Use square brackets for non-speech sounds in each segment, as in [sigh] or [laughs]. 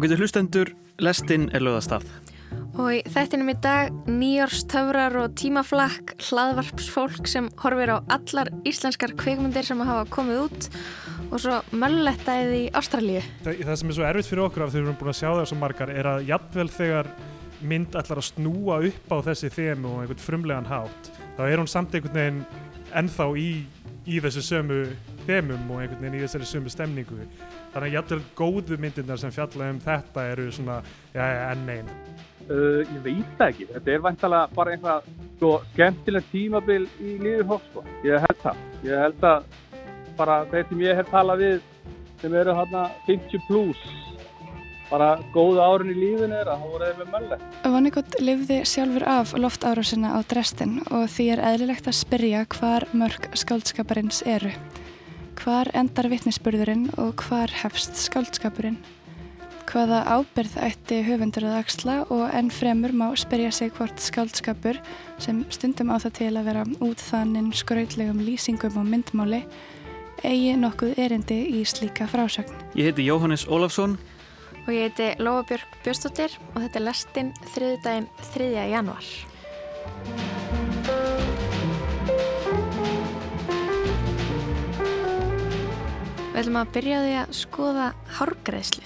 Ágættu hlustendur, lestinn er löðastað. Og í þættinum í dag nýjórstöfrar og tímaflakk hlaðvarpsfólk sem horfir á allar íslenskar kveikmyndir sem hafa komið út og svo möllettæði í Ástralíu. Það, það sem er svo erfitt fyrir okkur af því við erum búin að sjá það svo margar er að jafnvel þegar mynd ætlar að snúa upp á þessi þemu og einhvern frumlegan hátt þá er hún samt einhvern veginn ennþá í, í þessu sömu þemum og einhvern veginn í þessari sömu stemningu þannig að jafnvel góðu myndirnar sem fjalla um þetta eru svona ja, enn einn Uh, ég veit það ekki. Þetta er vantalega bara einhvað svo skemmtilegt tímabil í lífið hótt sko. Ég held það. Ég held að bara þeir sem ég hef talað við sem eru hérna 50 plus bara góða árun í lífinu er að það voru eða með mölle. Vonnegut lifði sjálfur af loftárásina á Dresden og því er eðlilegt að spyrja hvar mörg skáldskaparins eru. Hvar endar vittnesburðurinn og hvar hefst skáldskapurinn? hvaða ábyrð ætti höfundur að axla og enn fremur má spyrja sig hvort skáldskapur sem stundum á það til að vera út þannin skrautlegum lýsingum og myndmáli eigi nokkuð erindi í slíka frásögn. Ég heiti Jóhannes Ólafsson og ég heiti Lóabjörg Björnstóttir og þetta er lestinn þriðdægin 3. januar. Við ætlum að byrja því að skoða hárgreðslu.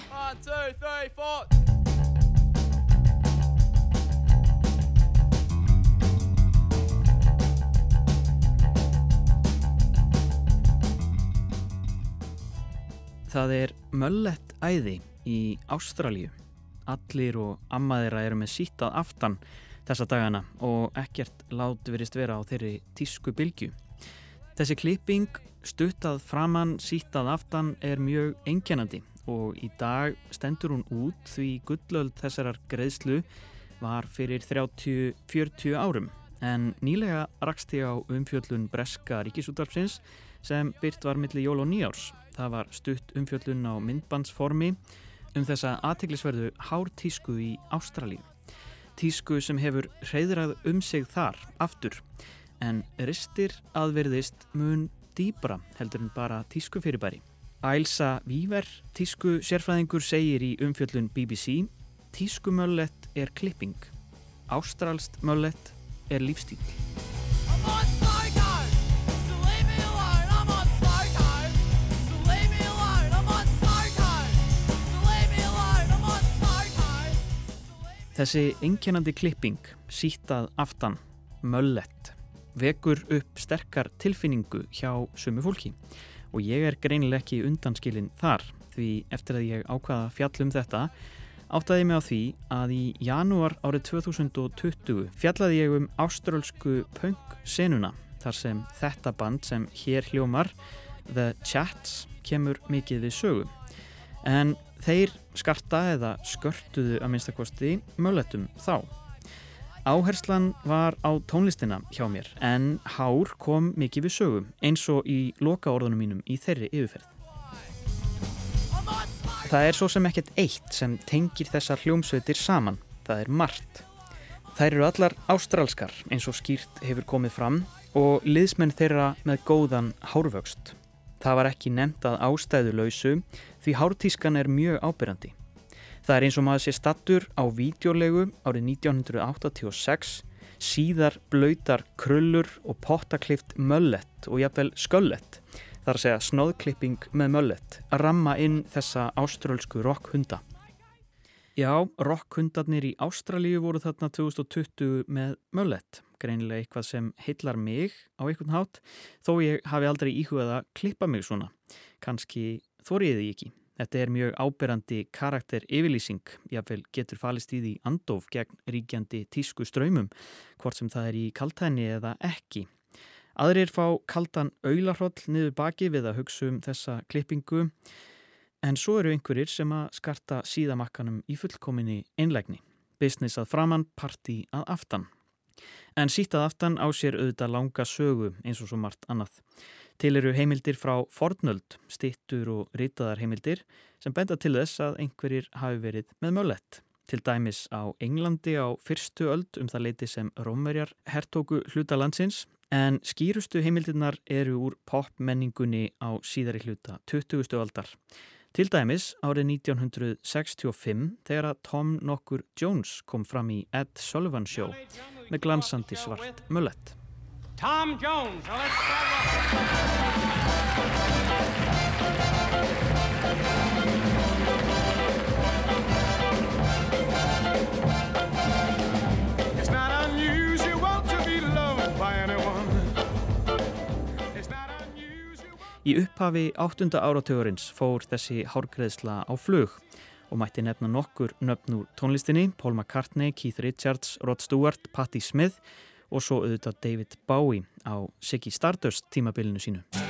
Það er möllett æði í Ástralju. Allir og ammaðira eru með sítað aftan þessa dagana og ekkert lát verist vera á þeirri tísku bylgu. Þessi klipping stuttað framann sítað aftan er mjög engjænandi og í dag stendur hún út því gullöld þessarar greiðslu var fyrir 30-40 árum en nýlega rakst ég á umfjöllun Breska ríkisúttarpsins sem byrt var millir jól og nýjárs. Það var stutt umfjöllun á myndbandsformi um þessa aðteglisverðu hártísku í Ástralíu. Tísku sem hefur hreyðrað um sig þar aftur en ristir aðverðist mun dýbra heldur en bara tísku fyrirbæri. Ælsa Víver, tísku sérfræðingur, segir í umfjöllun BBC Tísku möllett er klipping. Ástralst möllett er lífstíl. Þessi einkennandi klipping, sítað aftan, möllett, vekur upp sterkar tilfinningu hjá sumu fólki og ég er greinileg ekki undanskilin þar því eftir að ég ákvaða fjallum þetta áttaði mig á því að í janúar árið 2020 fjallaði ég um ástrálsku punk-senuna þar sem þetta band sem hér hljómar, The Chats, kemur mikið við sögu. En þeir skarta eða skörtuðu að minnstakosti möletum þá. Áherslan var á tónlistina hjá mér en hár kom mikið við sögum eins og í loka orðunum mínum í þeirri yfirferð. Það er svo sem ekkert eitt sem tengir þessar hljómsveitir saman. Það er margt. Þær eru allar ástralskar eins og skýrt hefur komið fram og liðsmenn þeirra með góðan hárvöxt. Það var ekki nefnt að ástæðu lausu því hártískan er mjög ábyrjandi. Það er eins og maður sé stattur á vídeolegu árið 1986, síðar blöytar krullur og pottaklift möllett og jafnvel sköllett, þar að segja snóðklipping með möllett, að ramma inn þessa áströlsku rockhunda. Já, rockhundarnir í Ástralíu voru þarna 2020 með möllett, greinilega eitthvað sem heillar mig á einhvern hátt, þó ég hafi aldrei íhugað að klippa mig svona, kannski þóriði ég ekki. Þetta er mjög áberandi karakter yfirlýsing, jáfnveil getur falist í því andof gegn ríkjandi tísku ströymum, hvort sem það er í kaltæni eða ekki. Aðrir fá kaldan aularhroll niður baki við að hugsa um þessa klippingu, en svo eru einhverjir sem að skarta síðamakkanum í fullkominni einlegni. Business að framann, party að aftan. En sítað aftan á sér auðvitað langa sögu eins og svo margt annað. Til eru heimildir frá fornöld, stittur og ritaðar heimildir sem benda til þess að einhverjir hafi verið með möllett. Til dæmis á Englandi á fyrstu öld um það leiti sem Rómverjar hertóku hluta landsins en skýrustu heimildirnar eru úr popmenningunni á síðari hluta 20. aldar. Til dæmis árið 1965 þegar að Tom nokkur Jones kom fram í Ed Sullivan Show með glansandi svart mullett. Tom Jones, let's Í upphafi áttunda áratugurins fór þessi hárgreðsla á flug og mætti nefna nokkur nöfn úr tónlistinni, Paul McCartney, Keith Richards, Rod Stewart, Patti Smith og svo auðvitað David Bowie á Siggy Stardust tímabilinu sínu.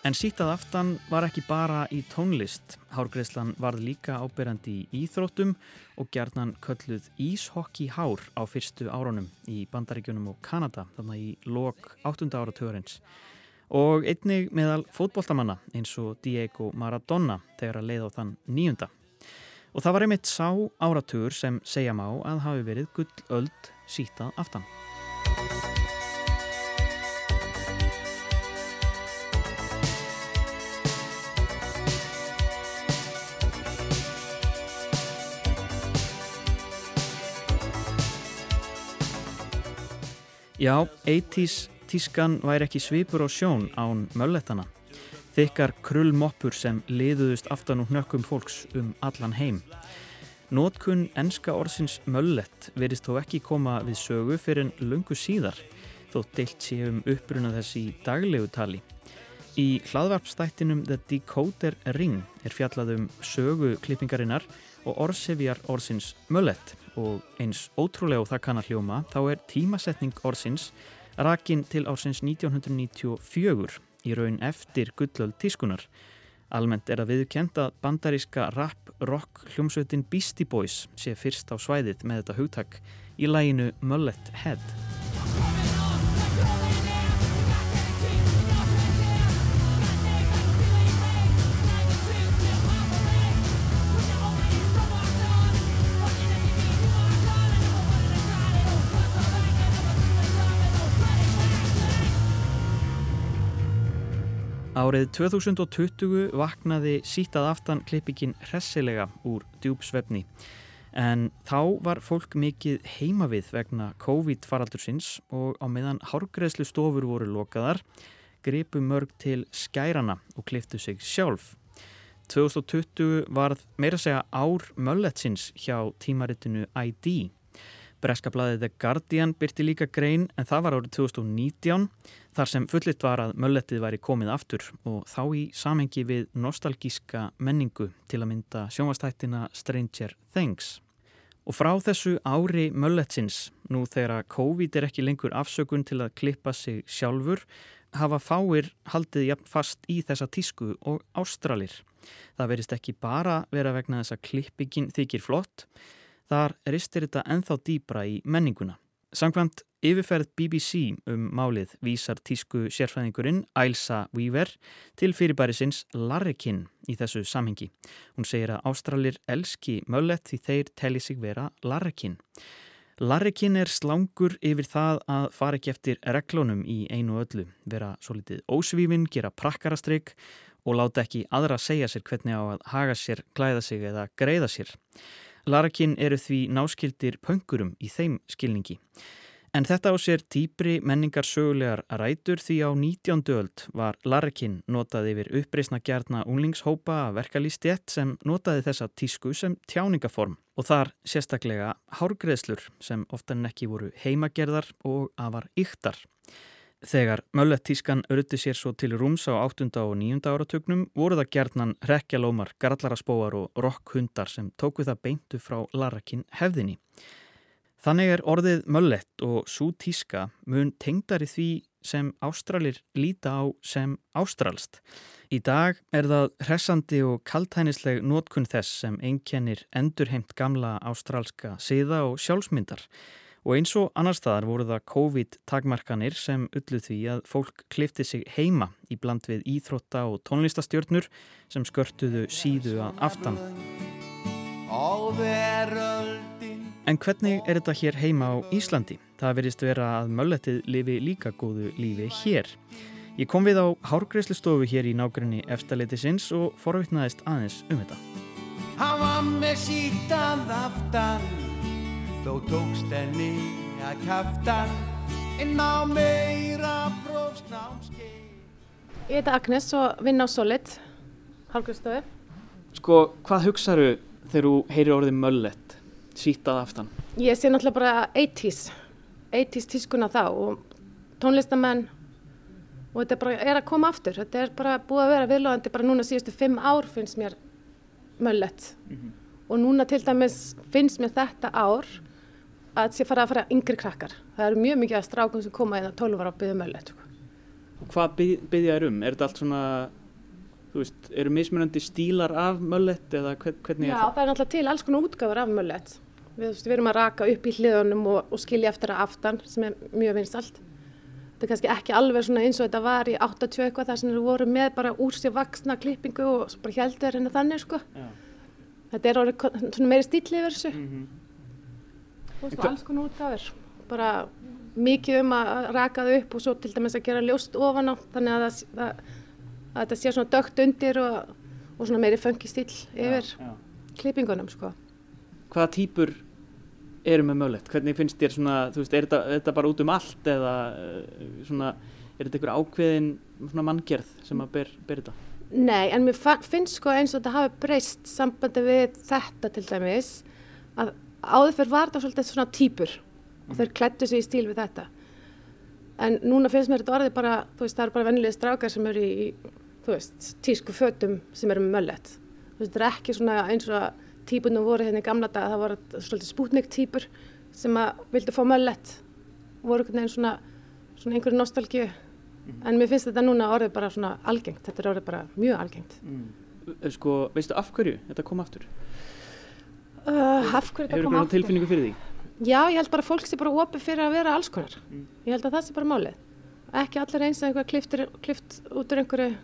En sítað aftan var ekki bara í tónlist. Hárgreðslan varð líka ábyrjandi í íþróttum og gerðnan kölluð Íshokki hár á fyrstu árunum í Bandaríkjunum og Kanada, þannig í lok 8. ára törins. Og einnig meðal fótbolltamanna eins og Diego Maradona þegar að leið á þann nýjunda. Og það var einmitt sá áratur sem segja má að hafi verið gull öld sítað aftan. Já, 80's tískan væri ekki svipur á sjón án möllettana. Þykkar krullmoppur sem liðuðust aftan úr nökkum fólks um allan heim. Nótkunn enska orðsins möllett verist þó ekki koma við sögu fyrir en lungu síðar, þó deilt sé um uppbruna þess í daglegu tali. Í hlaðvarpstættinum The Decoder Ring er fjallað um sögu klippingarinnar og orðsefjar orðsins möllett og eins ótrúlega og það kann að hljóma þá er tímasetning orsins rakin til ársins 1994 í raun eftir gullöld tískunar. Almennt er að viðkjent að bandaríska rap-rock hljómsveitin Beastie Boys sé fyrst á svæðið með þetta hugtak í læginu Mullet Head. Árið 2020 vaknaði sítað aftan klippikinn hressilega úr djúpsvefni. En þá var fólk mikið heima við vegna COVID-faraldursins og á meðan hárgreðslu stofur voru lokaðar gripu mörg til skærana og kliftu sig sjálf. 2020 varð meira segja ár mölletsins hjá tímaritinu ID Breskablaðið The Guardian byrti líka grein en það var árið 2019 þar sem fullitt var að möllettið væri komið aftur og þá í samhengi við nostalgíska menningu til að mynda sjónvastættina Stranger Things. Og frá þessu ári mölletsins, nú þegar COVID er ekki lengur afsökun til að klippa sig sjálfur, hafa fáir haldið jafn fast í þessa tísku og ástralir. Það verist ekki bara vera vegna þess að klippingin þykir flott, Þar ristir þetta enþá dýbra í menninguna. Samkvæmt yfirferð BBC um málið vísar tísku sérfræðingurinn Ailsa Weaver til fyrirbærisins Larrikin í þessu samhengi. Hún segir að Ástralir elski möllet því þeir telli sig vera Larrikin. Larrikin er slangur yfir það að fara ekki eftir reglunum í einu öllu, vera svo litið ósvífin, gera prakkarastrygg og láta ekki aðra segja sér hvernig á að haga sér, klæða sig eða greiða sér. Larkin eru því náskildir pöngurum í þeim skilningi. En þetta á sér týpri menningar sögulegar rætur því á 19. öld var Larkin notað yfir uppreysna gjarna unglingshópa að verkalýstjett sem notaði þessa tísku sem tjáningaform og þar sérstaklega hárgreðslur sem oftan ekki voru heimagerðar og afar yktar. Þegar möllettískan ördi sér svo til rúms á 8. og 9. áratögnum voru það gerðnan rekjalómar, garlaraspóar og rockhundar sem tóku það beintu frá Larrakin hefðinni. Þannig er orðið möllett og svo tíska mun tengdari því sem ástralir líta á sem ástralst. Í dag er það hressandi og kaltænisleg nótkunn þess sem einkennir endurheimt gamla ástralska siða og sjálfsmyndar Og eins og annar staðar voru það COVID-takmarkanir sem ullu því að fólk klifti sig heima í bland við íþrótta og tónlistastjörnur sem skörtuðu síðu að aftan. En hvernig er þetta hér heima á Íslandi? Það verðist vera að möllettið lifi líka góðu lífi hér. Ég kom við á hárgreislustofu hér í nágrinni eftirleitisins og forvittnaðist aðeins um þetta. Hann var með sítað aftan Þó tókst henni að kaftan En á meira prófsnámskeið Ég heiti Agnes og vinn á Solid, hálfgjörðstofu. Sko, hvað hugsaðu þegar þú heyrir orðið möllett, sítað aftan? Ég sé náttúrulega bara 80s, 80s tískuna þá og tónlistamenn og þetta er bara er að koma aftur. Þetta er bara búið að vera viðlóðandi bara núna síðustu fimm ár finnst mér möllett. Og núna til dæmis finnst mér þetta ár að þetta sé fara að fara yngri krakkar. Það eru mjög mikið að strákum sem koma inn að 12 ára og byggja möllett. Sko. Og hvað byggja þér um? Er þetta allt svona, þú veist, eru mismunandi stílar af möllett eða hvern, hvernig Já, er það? það er náttúrulega til alls konar útgáður af möllett. Við, við erum að raka upp í hliðunum og, og skilja eftir að aftan sem er mjög vinsalt. Þetta er kannski ekki alveg svona eins og þetta var í 80 eitthvað þar sem þeir voru með bara úr sér vaksna klippingu og bara heldur henni þannig sko. Já. Þetta er orðið meiri stíl yfir þessu. Mhm. Þú veist, alls konar útgáður. Bara mikið um að raka það upp og svo til dæmis að gera ljóst ofan á þannig að, það, að, að þetta sé svona dögt undir og, og svona meiri funky stíl yfir Já. klippingunum sko. Hvaða típur eru með möllett? Hvernig finnst þér svona, þú veist, er þetta, er þetta bara út um allt eða eh, svona, er þetta einhver ákveðin svona manngerð sem að ber, ber þetta? Nei, en mér finnst sko eins og þetta hafi breyst sambandi við þetta til dæmis að áður fyrir var þetta svolítið svona típur og þeir klættu sig í stíl við þetta. En núna finnst mér þetta orðið bara þú veist, það eru bara vennilega strákar sem eru í þú veist, tísku fötum sem eru með möllet. Þú veist, þetta er ekki svona eins og típunum voru hérna í gamla dag það voru svolítið spútnik típur sem að vildu fá möllet. Voru einhvern veginn svona, svona einhverju nostalgíu. En mér finnst þetta núna orðið bara svona algengt. Þetta er orðið bara mjög algengt. Mm. Sko, veistu af hverju þetta kom aftur? Uh, af hverju þetta kom aftur tilfinningu fyrir því? já, ég held bara að fólk sé bara opið fyrir að vera alls konar Mm. ég held að það sé bara málið ekki allir eins að einhver kliftur, klift út úr einhverju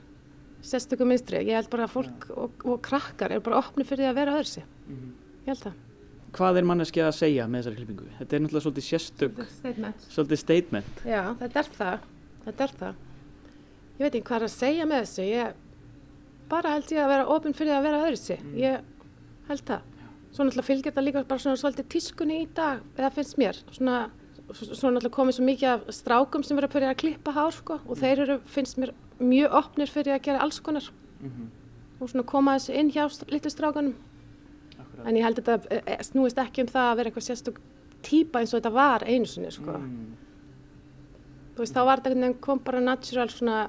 sérstöku minstri ég held bara að fólk og, og krakkar er bara opnið fyrir því að vera öðru sig ég held það Hvað er manneski að segja með þessari klippingu? Þetta er náttúrulega svolítið sérstök, statement svolítið statement. Já, þetta er það. Þetta er það. Ég veit ekki hvað er að segja með þessu. Ég bara held ég að vera ofinn fyrir að vera öðru sig. Ég held það. Svo náttúrulega fylgir þetta líka bara svona svolítið tískunni í dag, eða finnst mér. Svona, svo náttúrulega komið svo mikið af strákum sem verður að byrja að klippa hár, sko, og þeir eru, finnst mér, mjög opnir fyrir að gera alls konar. Og svona koma þessu inn hjá litlu strákanum. En ég held að þetta eh, eh, snúist ekki um það að vera eitthvað sérstök típa eins og þetta var einu sinni, sko þú veist, þá var þetta einhvern veginn kom bara natural svona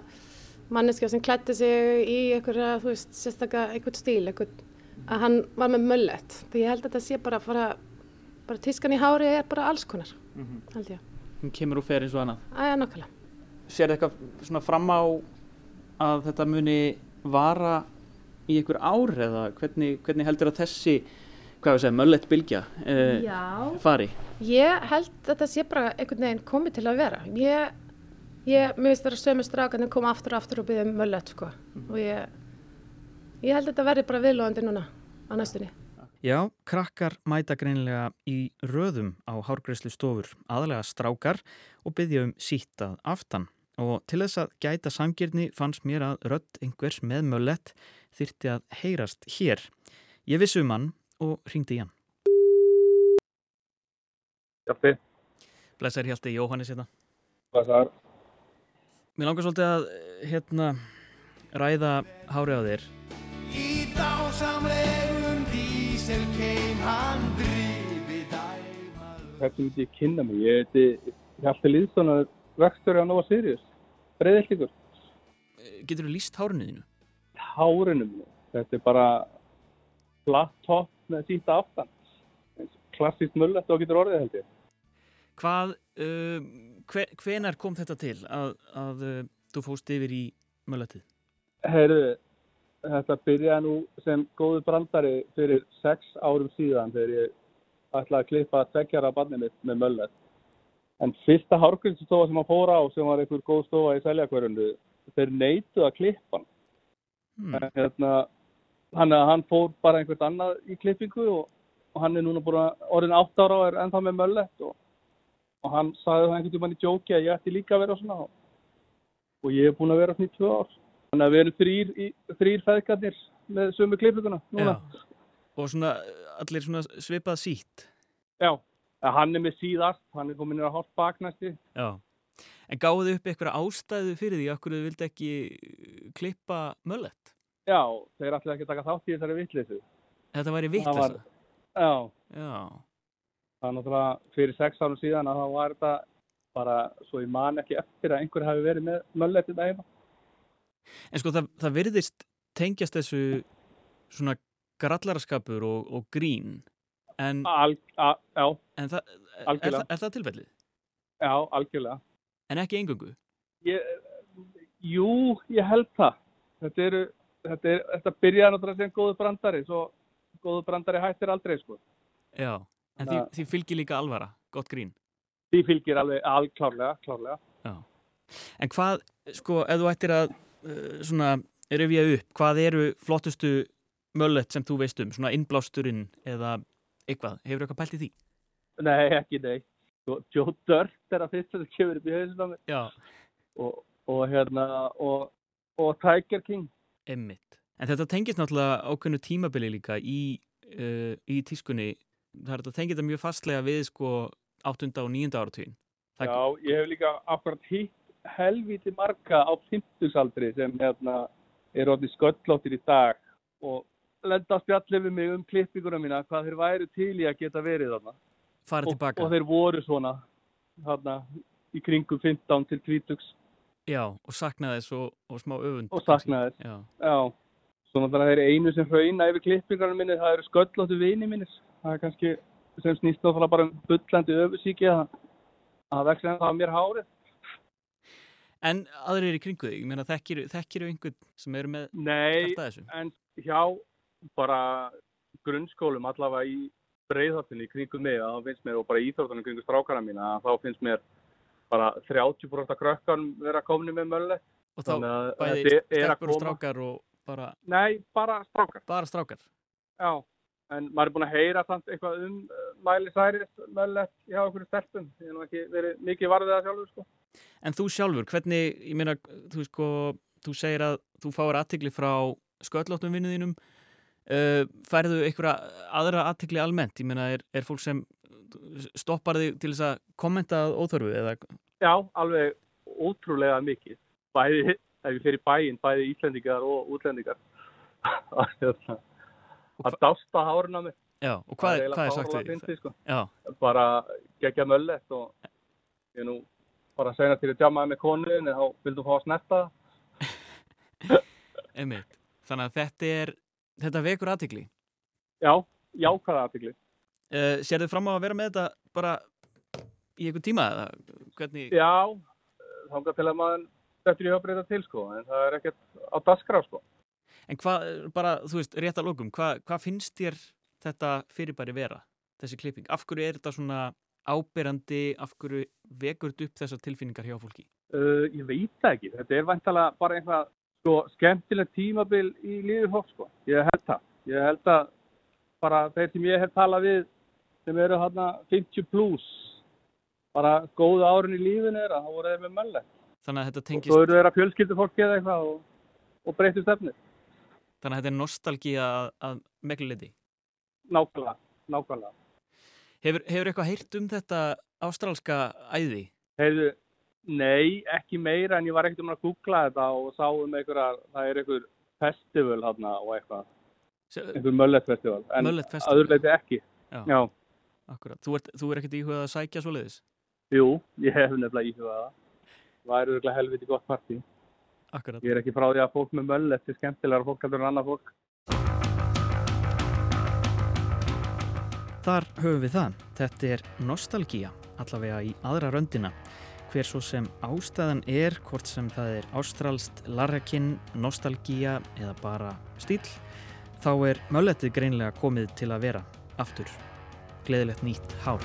manneskja sem klætti sig í einhverja, þú veist, sérstaka einhvern stíl, einhvern, að hann var með möllett. Því ég held að þetta sé bara, bara, bara tískan í hári er bara alls konar, held ég. Hún kemur og fer eins og annað. Æja, nokkala. Sér eitthvað svona fram á að þetta muni vara í einhver ár eða hvernig, hvernig heldur að þessi, hvað við segja, möllett bylgja uh, Já. fari? Ég held að þetta sé bara einhvern veginn komið til að vera. Ég, ég mér finnst þetta sömu strákan koma aftur og aftur og byggja um möllett, sko. Og ég, ég held að þetta verði bara viðlóðandi núna á næstunni. Já, krakkar mæta greinilega í röðum á hárgreislu stofur, aðalega strákar og byggja um sítt að aftan. Og til þess að gæta samgjörni fannst mér að rödd einhvers með möllett þyrti að heyrast hér. Ég vissi um hann og ringdi í hann. Hjalti, Blessar Hjalti Jóhannes hérna. er? Mér langar svolítið að hérna ræða hárið á þér. Dásamlegum dísel keim hann drifi dæmal Hvernig myndi ég kynna mig? Ég heiti Hjalti Lýðssonar, vextur á Nova Sirius, breyðilíkur. Getur þú líst hárinu þínu? Hárinu minni. Þetta er bara flatt topp með síta aftan. Klassíkt mullett og getur orðið held ég. Hvað, uh, hve, hvenar kom þetta til að, að uh, þú fóst yfir í mölletið? Heyrðu, þetta byrjaði nú sem góðu brandari fyrir sex árum síðan þegar ég ætlaði að klippa tveggjara barnið mitt með möllet. En fyrsta hárgrímsstofa sem hann fór á, sem var einhver góð stofa í seljakverjundu, þeir neituð að klippa hann. Hmm. En hérna, hann, hann fór bara einhvert annað í klippingu og og hann er núna búin að orðin átt ára og er ennþá með möllett og, og hann sagði það einhvern tímann í jóki að ég ætti líka að vera svona og, ég er búin að vera svona í tvö ár. Þannig að við erum þrýr, þrýr feðgarnir með sömu klippuguna núna. Já. Og svona allir svona svipað sítt. Já. Hann er með síðast, hann er komin að hálf baknæsti. Já. En gáðu upp eitthvað ástæðu fyrir því okkur þau vildi ekki klippa möllett? Já, þeir ætlaði ekki að taka þátt í þessari vitleysu. Þetta væri var- Já, Já. það er náttúrulega fyrir sex árum síðan að það var þetta bara svo ég man ekki eftir að einhver hafi verið með möllett þetta heima. En sko það, það virðist tengjast þessu svona grallaraskapur og, og grín. En, Al, a, já, en það, er, er, er það tilfellið? já, algjörlega. En ekki engungu? Ég, jú, ég held það. Þetta, eru, þetta, er, þetta byrjaði náttúrulega sem góðu brandari, svo góðu brandari hættir aldrei, sko. Já. En því, því fylgir líka alvara, gott grín. Því fylgir alveg alklárlega, klárlega. Já. En hvað, sko, ef þú ættir að svona rifja upp, hvað eru flottustu möllett sem þú veist um, svona innblásturinn eða eitthvað, hefur eitthvað pælt í því? Nei, ekki nei. Svo Joe Dirt er að fyrst sem kemur upp í hausinn á. Já. Og, og hérna, og, og Tiger King. Emmitt. En þetta tengist náttúrulega ákveðnu tímabili líka í, uh, í tískunni. Það er þetta mjög fastlega við sko 8. og 9. áratugin. Það- Já, ég hef líka akkurat hitt helviti marga á 50-saldri sem hérna er orðið sköllóttir í dag og lenda að spjalli við mig um klippinguna mína hvað þeir væru til í að geta verið þarna. Og, og þeir voru svona þarna í kringum 15 til 20 Já, og saknaði þess og, og smá öfund. og saknaði þess. Já. Já, svona þannig að þeir einu sem hrauna yfir klippingarna minni það eru sköllóttu vini minnir. Það er kannski sem snýst náttúrulega bara um bullandi öfusíki að að það vex en það mér hárið. En aðrir í kringu þig, ég meina þekkir, þekkir einhvern sem eru með Nei, en hjá bara grunnskólum allavega í breiðhaldinni í kringum mig að þá finnst mér og bara íþróttunum kringum strákana mína að þá finnst mér bara 30% af krökkan vera komni með möllet. Og þá bæði stelpur og strákar og bara, Nei, bara strákar. bara strákar. Já, en maður er búin að heyra samt eitthvað um uh, Miley Cyrus möllet hjá okkur stelpum. Ég hef ekki verið mikið varðið það sjálfur sko. En þú sjálfur, hvernig, ég meina, þú sko, þú segir að þú fáir aðtegli frá sköllóttum vinnu þínum, uh, færðu einhverja aðra aðtegli almennt? Ég meina, er, er fólk sem stoppar þig til þess að kommenta að óþörfu eða, Já, alveg ótrúlega mikið. Bæði, ef ég fer í bæinn, bæði Íslendingar og útlendingar. [laughs] Að dásta hárun á mig. já, og hvað, er- hvað er sagt? Fyndi, sko. Bara gegja möllett og ég er nú bara að segja til að jammaði með konuðin en þá vildum fá að snerta [laughs] einmitt. Þannig að þetta er, þetta vekur aðtegli. Já, jákvæða aðtikli. Uh, Sérðu fram á að vera með þetta bara í einhvern tíma eða hvernig? Já, þángar til að maður þetta í að breyta til sko, en það er ekkert á dasgrá sko. En hvað, bara, þú veist, rétt að lókum, hvað, hvað finnst þér þetta fyrirbæri vera, þessi klipping? Af hverju er þetta svona áberandi, af hverju vekur þetta upp þessar tilfinningar hjá fólki? Uh, ég veit það ekki, þetta er vantalega bara einhvað sko, skemmtilegt tímabil í lífi fólk sko, ég held það. Ég held að bara þeir sem ég hef talað við sem eru hérna 50 plus, bara góða árin í lífinu er að það voru þeir með mölle. Þannig að þetta Og tengist, svo eru þeir að fjölskyldu fólk eða eitthvað og, og breyttu stefni. Þannig að þetta er nostalgía að, að megluleiti. Nákvæmlega, nákvæmlega. Hefur, hefur eitthvað heyrt um þetta ástrálska æði? Heyrðu, nei, ekki meira en ég var ekkert um að googla þetta og sá um einhverja, það er einhver festival hérna og eitthvað, einhver mölletfestival, en Mullet Festival. aðurleiti ekki. Já. Já, Akkurat. Þú ert, þú er ekkert íhugað að sækja svo leiðis? jú, ég hef nefnilega íhugað það. Það er auðvitað helviti gott partí. Akkurat. Ég er ekki frá því að fólk með möllet er skemmtilegar fólk heldur en annað fólk. Þar höfum við það. Þetta er nostalgía, allavega í aðra röndina. Hver svo sem ástæðan er, hvort sem það er ástralst, larrakinn, nostalgía eða bara stíl, þá er mölletið greinlega komið til að vera aftur. Gleðilegt nýtt hár.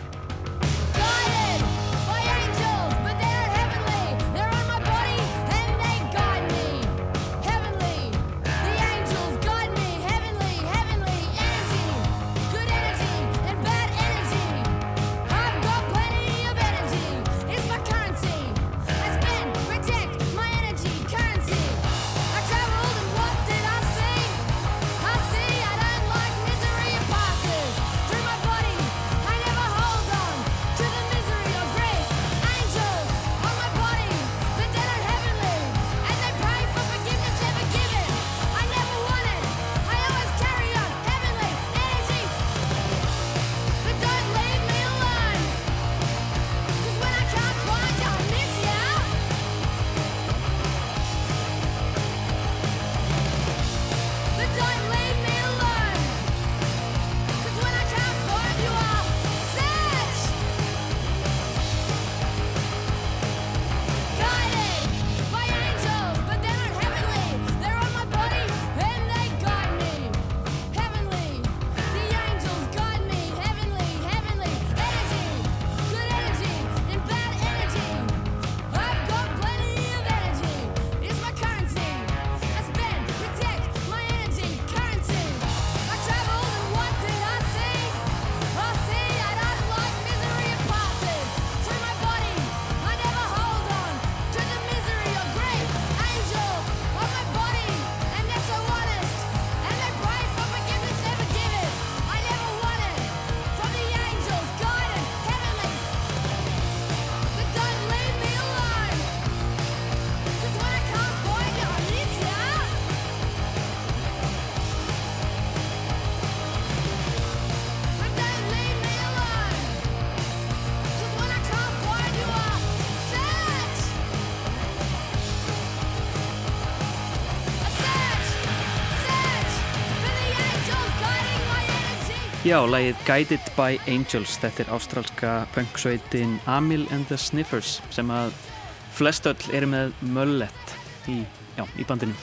Já, lagið Guided by Angels, þetta er ástrálska punksveitin Amil and the Sniffers sem að flest öll eru með möllet í, í bandinu.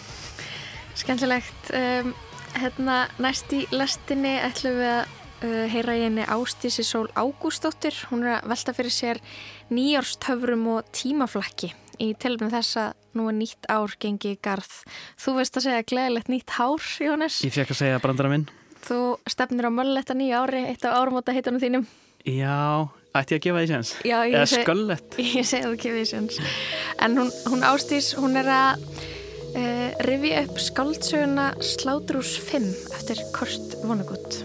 Skemmtilegt. Um, hérna, næst í lestinni ætlum við að uh, heyra í henni Ástísi Sól Ágústóttir. Hún er að velta fyrir sér nýjárstöfrum og tímaflakki í tilbyrjum þess að nú er nýtt ár gengi í garð. Þú veist að segja gleðilegt nýtt hár, Jónes. Ég fekk að segja brandara minn. Þú stefnir á mölletta nýja ári, eitt af áramóta heitunum þínum. Já, ætti ég að gefa því séns? Já, ég Eða seg- sköllett? [laughs] Ég segi þú ekki við sjans. En hún, hún Ástís, hún er að uh, rifja upp skáldsöguna Slátrús 5 eftir Kort Vonnegut.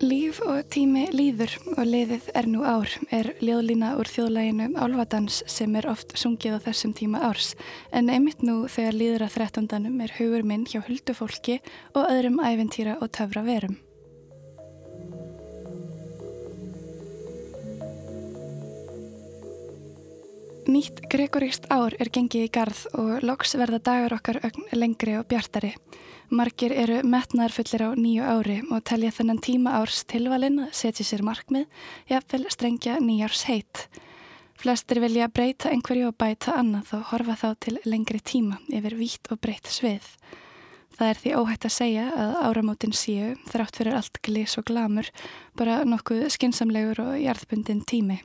Líf og tími líður og liðið er nú ár er ljóðlína úr þjóðlæginu Álfadans sem er oft sungið á þessum tíma árs en einmitt nú þegar líður að þrettándanum er hugur minn hjá huldufólki og öðrum æventýra og töfra verum. Nýtt gregoríst ár er gengið í garð og loks verða dagar okkar lengri og bjartari. Margir eru metnaðarfullir á nýju ári og telja þennan tíma árs tilvalin að setja sér markmið, jafnvel strengja nýjárs heitt. Flestir vilja breyta einhverju og bæta annað og horfa þá til lengri tíma yfir vítt og breytt svið. Það er því óhætt að segja að áramótin séu, þrátt fyrir allt glís og glamur, bara nokkuð skinsamlegur og jarðbundin tími.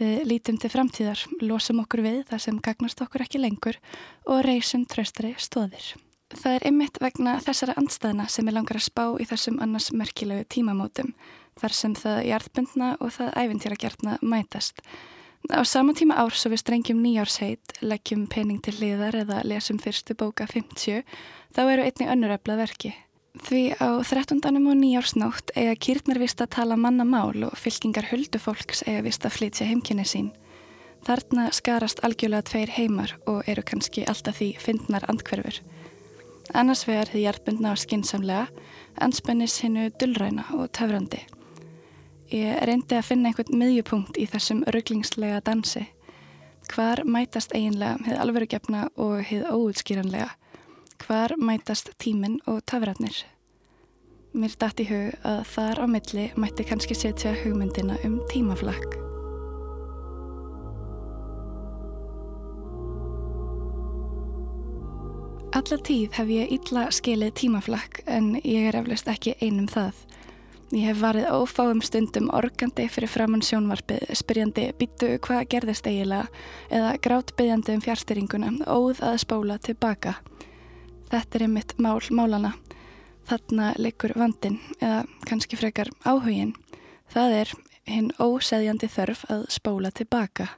Við lítum til framtíðar, losum okkur við þar sem gagnast okkur ekki lengur og reysum tröstari stóðir. Það er ymmit vegna þessara andstæðna sem er langar að spá í þessum annars merkilegu tímamótum, þar sem það jarðbundna og það æfintýra gertna mætast. Á sama tíma árs og við strengjum nýjársheit, leggjum pening til liðar eða lesum fyrstu bóka 50, þá eru einnig önnuröflað verki. Því á 13. og nýjársnótt eiga kýrnar vist að tala mannamál og fylkingar huldufólks eiga vist að flytja heimkynni sín. Þarna skarast algjörlega tveir heimar og eru kannski alltaf því fyndnar andkverfur. Annars vegar því hjartbundna og skinsamlega, anspennis hinnu dullræna og töfrandi. Ég reyndi að finna einhvern miðjupunkt í þessum rugglingslega dansi. Hvar mætast eiginlega hið alvörugefna og hið óutskýranlega? Hvar mætast tíminn og töfratnir? Mér datt í hug að þar á milli mætti kannski setja hugmyndina um tímaflakk. Alla tíð hef ég illa skilið tímaflakk en ég er eflaust ekki einum það. Ég hef varið ófáum stundum organdi fyrir framann sjónvarpið, spyrjandi býttu hvað gerðist eiginlega eða grátbyðjandi um fjárstyringuna, óð að spóla tilbaka. Þetta er einmitt mál málana. Þarna liggur vandin eða kannski frekar áhugin. Það er hinn óseðjandi þörf að spóla tilbaka.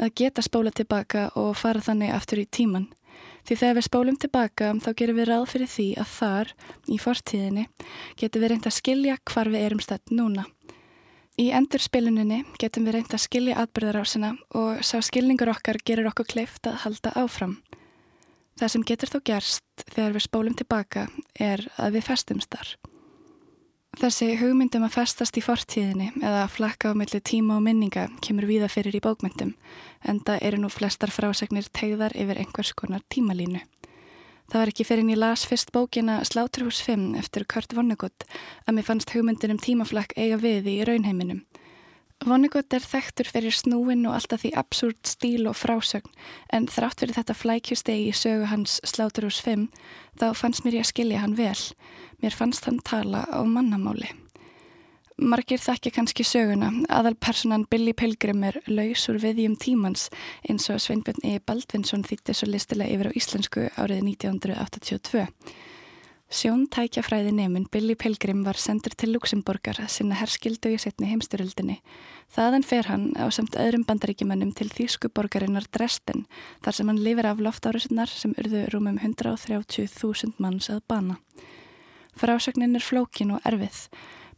Að geta spóla tilbaka og fara þannig aftur í tíman. Því þegar við spólum tilbaka þá gerum við ráð fyrir því að þar, í fortíðinni, getum við reynd að skilja hvar við erum stætt núna. Í endurspiluninni getum við reynd að skilja atbyrðarásina og sá skilningur okkar gerir okkur kleift að halda áfram. Það sem getur þó gerst þegar við spólum tilbaka er að við festumst þar. Þessi hugmyndum að festast í fortíðinni eða að flakka á milli tíma og minninga kemur víða fyrir í bókmyndum en það eru nú flestar frásagnir tegðar yfir einhvers konar tímalínu. Það var ekki fyrir en ég las fyrst bókina Sláturhús 5 eftir Kurt Vonnegut að mér fannst hugmyndin um tímaflakk eiga við í raunheiminum. Vonnegut er þekktur fyrir snúin og alltaf því absúrt stíl og frásögn en þrátt fyrir þetta flækjustegi í sögu hans Sláturhús 5 þá fannst mér ég að skilja hann vel. Mér fannst hann tala á mannamáli. Margir þekkja kannski söguna, aðalpersonan Billy Pilgrim er laus úr viðjum tímans eins og Sveinbjörn E. Baldvinsson þýtti svo listilega yfir á íslensku árið 1982. Sjóntækjafræði nefn Billy Pilgrim var sendur til Luxemburgar sinna herskildu í setni heimstyröldinni. Þaðan fer hann á samt öðrum bandaríkjumannum til þýsku borgarinnar Dresden þar sem hann lifir af loftárusinnar sem urðu rúmum 130.000 manns að bana. Frásögnin er flókin og erfið.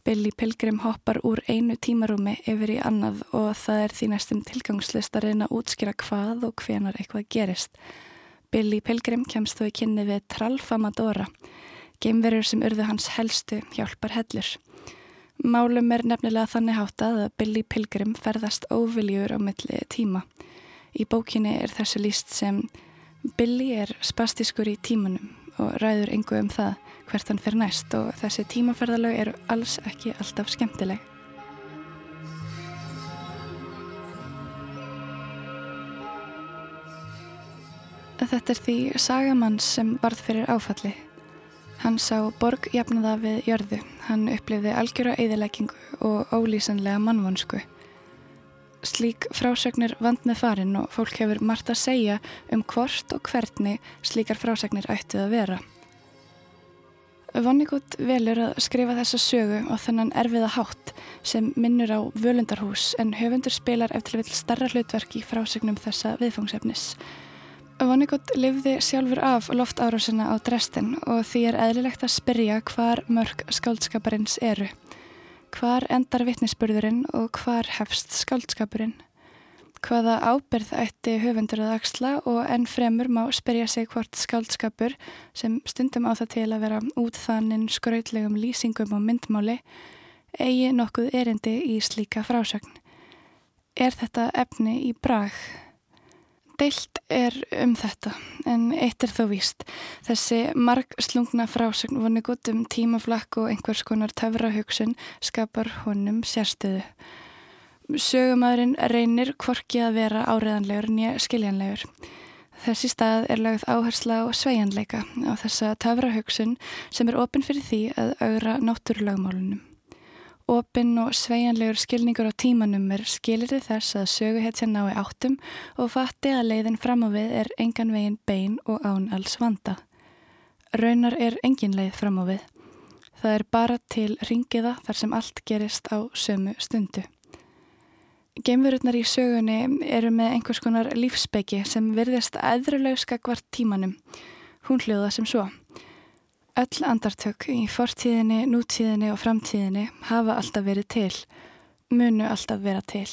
Billy Pilgrim hoppar úr einu tímarúmi yfir í annað og það er því næstum tilgangslist að reyna að útskýra hvað og hvenar eitthvað gerist. Billy Pilgrim kemst þó í kynni við Trallfamadora, geimverur sem urðu hans helstu hjálpar hellur. Málum er nefnilega þannig háttað að Billy Pilgrim ferðast óviljur á milli tíma. Í bókinni er þessu líst sem Billy er spastískur í tímanum og ræður engu um það hvert hann fyrir næst og þessi tímaferðalög eru alls ekki alltaf skemmtileg. Þetta er því sagamann sem varð fyrir áfalli. Hann sá borg jafnaða við jörðu. Hann upplifði algjöra eðileggingu og ólýsanlega mannvonsku. Slík frásögnir vand með farin og fólk hefur margt að segja um hvort og hvernig slíkar frásagnir ættu að vera. Vonnegut velur að skrifa þessa sögu á þennan erfiða hátt sem minnur á völundarhús en höfundur spilar eftir vil starra hlutverk í frásögnum þessa viðfangsefnis. Vonnegut lifði sjálfur af loftárásina á Dresden og því er eðlilegt að spyrja hvar mörg skáldskaparins eru. Hvar endar vittnisspurðurinn og hvar hefst skáldskapurinn? Hvaða ábyrð ætti höfundur að axla og enn fremur má spyrja sig hvort skáldskapur sem stundum á það til að vera útþannin skrautlegum lýsingum og myndmáli eigi nokkuð erindi í slíka frásögn. Er þetta efni í brag? Deilt er um þetta, en eitt er þó víst. Þessi marg slungna frásögn voni gott um tímaflakk og einhvers konar töfrahugsun skapar honum sérstöðu. Sögumæðurinn reynir hvorki að vera áreðanlegur nýja skiljanlegur. Þessi stað er lagð áhersla á sveianleika á þessa töfrahugsun sem er opinn fyrir því að augra náttúrulagmálunum. Opinn og sveianlegur skilningur á tímanum er skilirði þess að söguhetja nái áttum og fatti að leiðin fram á við er engan veginn bein og án alls vanda. Raunar er engin leið fram á við. Það er bara til ringiða þar sem allt gerist á sömu stundu. Geimverurnar í sögunni eru með einhvers konar lífsbyggi sem virðist aðrulega skakvart tímanum. Hún hljóða sem svo. Öll andartök í fortíðinni, nútíðinni og framtíðinni hafa alltaf verið til, munu alltaf vera til.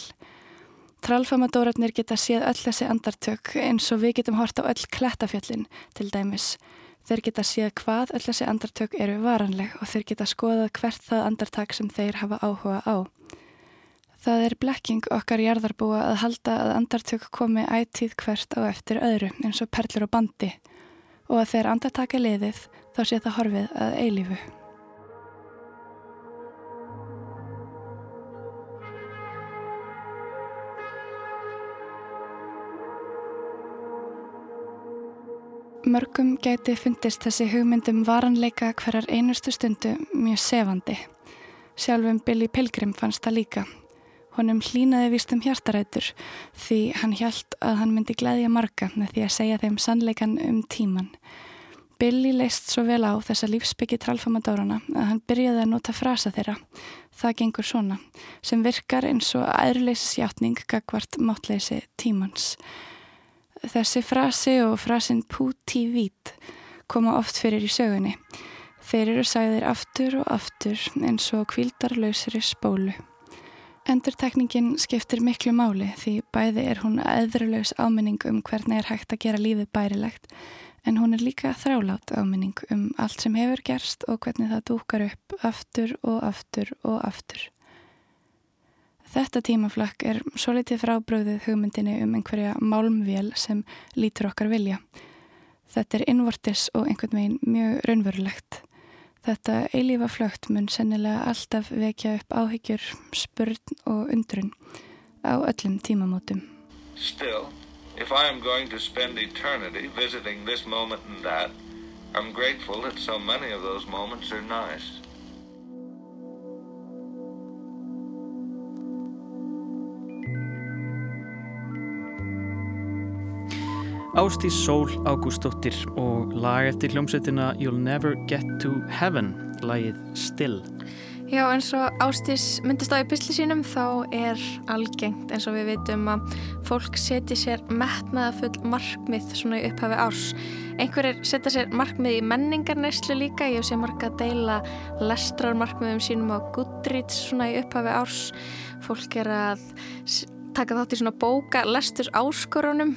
Trálfamadórarnir geta séð öll þessi andartök eins og við getum hort á öll klettafjöllin til dæmis. Þeir geta séð hvað öll þessi andartök eru varanleg og þeir geta skoðað hvert það andartak sem þeir hafa áhuga á. Það er blekking okkar jarðarbúa að halda að andartök komi ætíð hvert á eftir öðru eins og perlur og bandi og að þegar andartaka liðið þá sé það horfið að eilífu. Mörgum gæti fundist þessi hugmyndum varanleika hverjar einustu stundu mjög sefandi. Sjálfum Billy Pilgrim fannst það líka. Honum hlínaði vist um hjartarætur því hann hjælt að hann myndi glæðja marga með því að segja þeim sannleikan um tíman. Billy leist svo vel á þessa lífsbyggi trálfamadórana að hann byrjaði að nota frasa þeirra. Það gengur svona, sem virkar eins og aðurleysisjátning gagvart mátleysi tímans. Þessi frasi og frasin puti vít koma oft fyrir í sögunni. Þeir eru sagðir aftur og aftur eins og kvildarlausri spólu. Endurtekningin skiptir miklu máli því bæði er hún aðrulaus áminning um hvernig er hægt að gera lífið bærilegt en hún er líka þrálát áminning um allt sem hefur gerst og hvernig það dúkar upp aftur og aftur og aftur. Þetta tímaflakk er svo litið frábröðið hugmyndinni um einhverja málmvél sem lítur okkar vilja. Þetta er innvortis og einhvern veginn mjög raunverulegt. Þetta eilífa flögt mun sennilega alltaf vekja upp áhyggjur, spurn og undrun á öllum tímamótum. Still, if I am going to spend eternity visiting this moment and that, I'm grateful that so many of those moments are nice. Ástís Sól Ágústóttir og lag eftir hljómsveitina You'll Never Get to Heaven, lagið Still. Já, eins og Ástís myndist á í pisli sínum þá er algengt eins og við veitum að fólk seti sér metnaða full markmið svona í upphafi árs. Einhverjir setja sér markmið í menningarneislu líka, ég sé marga að deila lestrarmarkmiðum sínum á Goodreads svona í upphafi árs. Fólk er að taka þátt í svona bóka lesturs áskorunum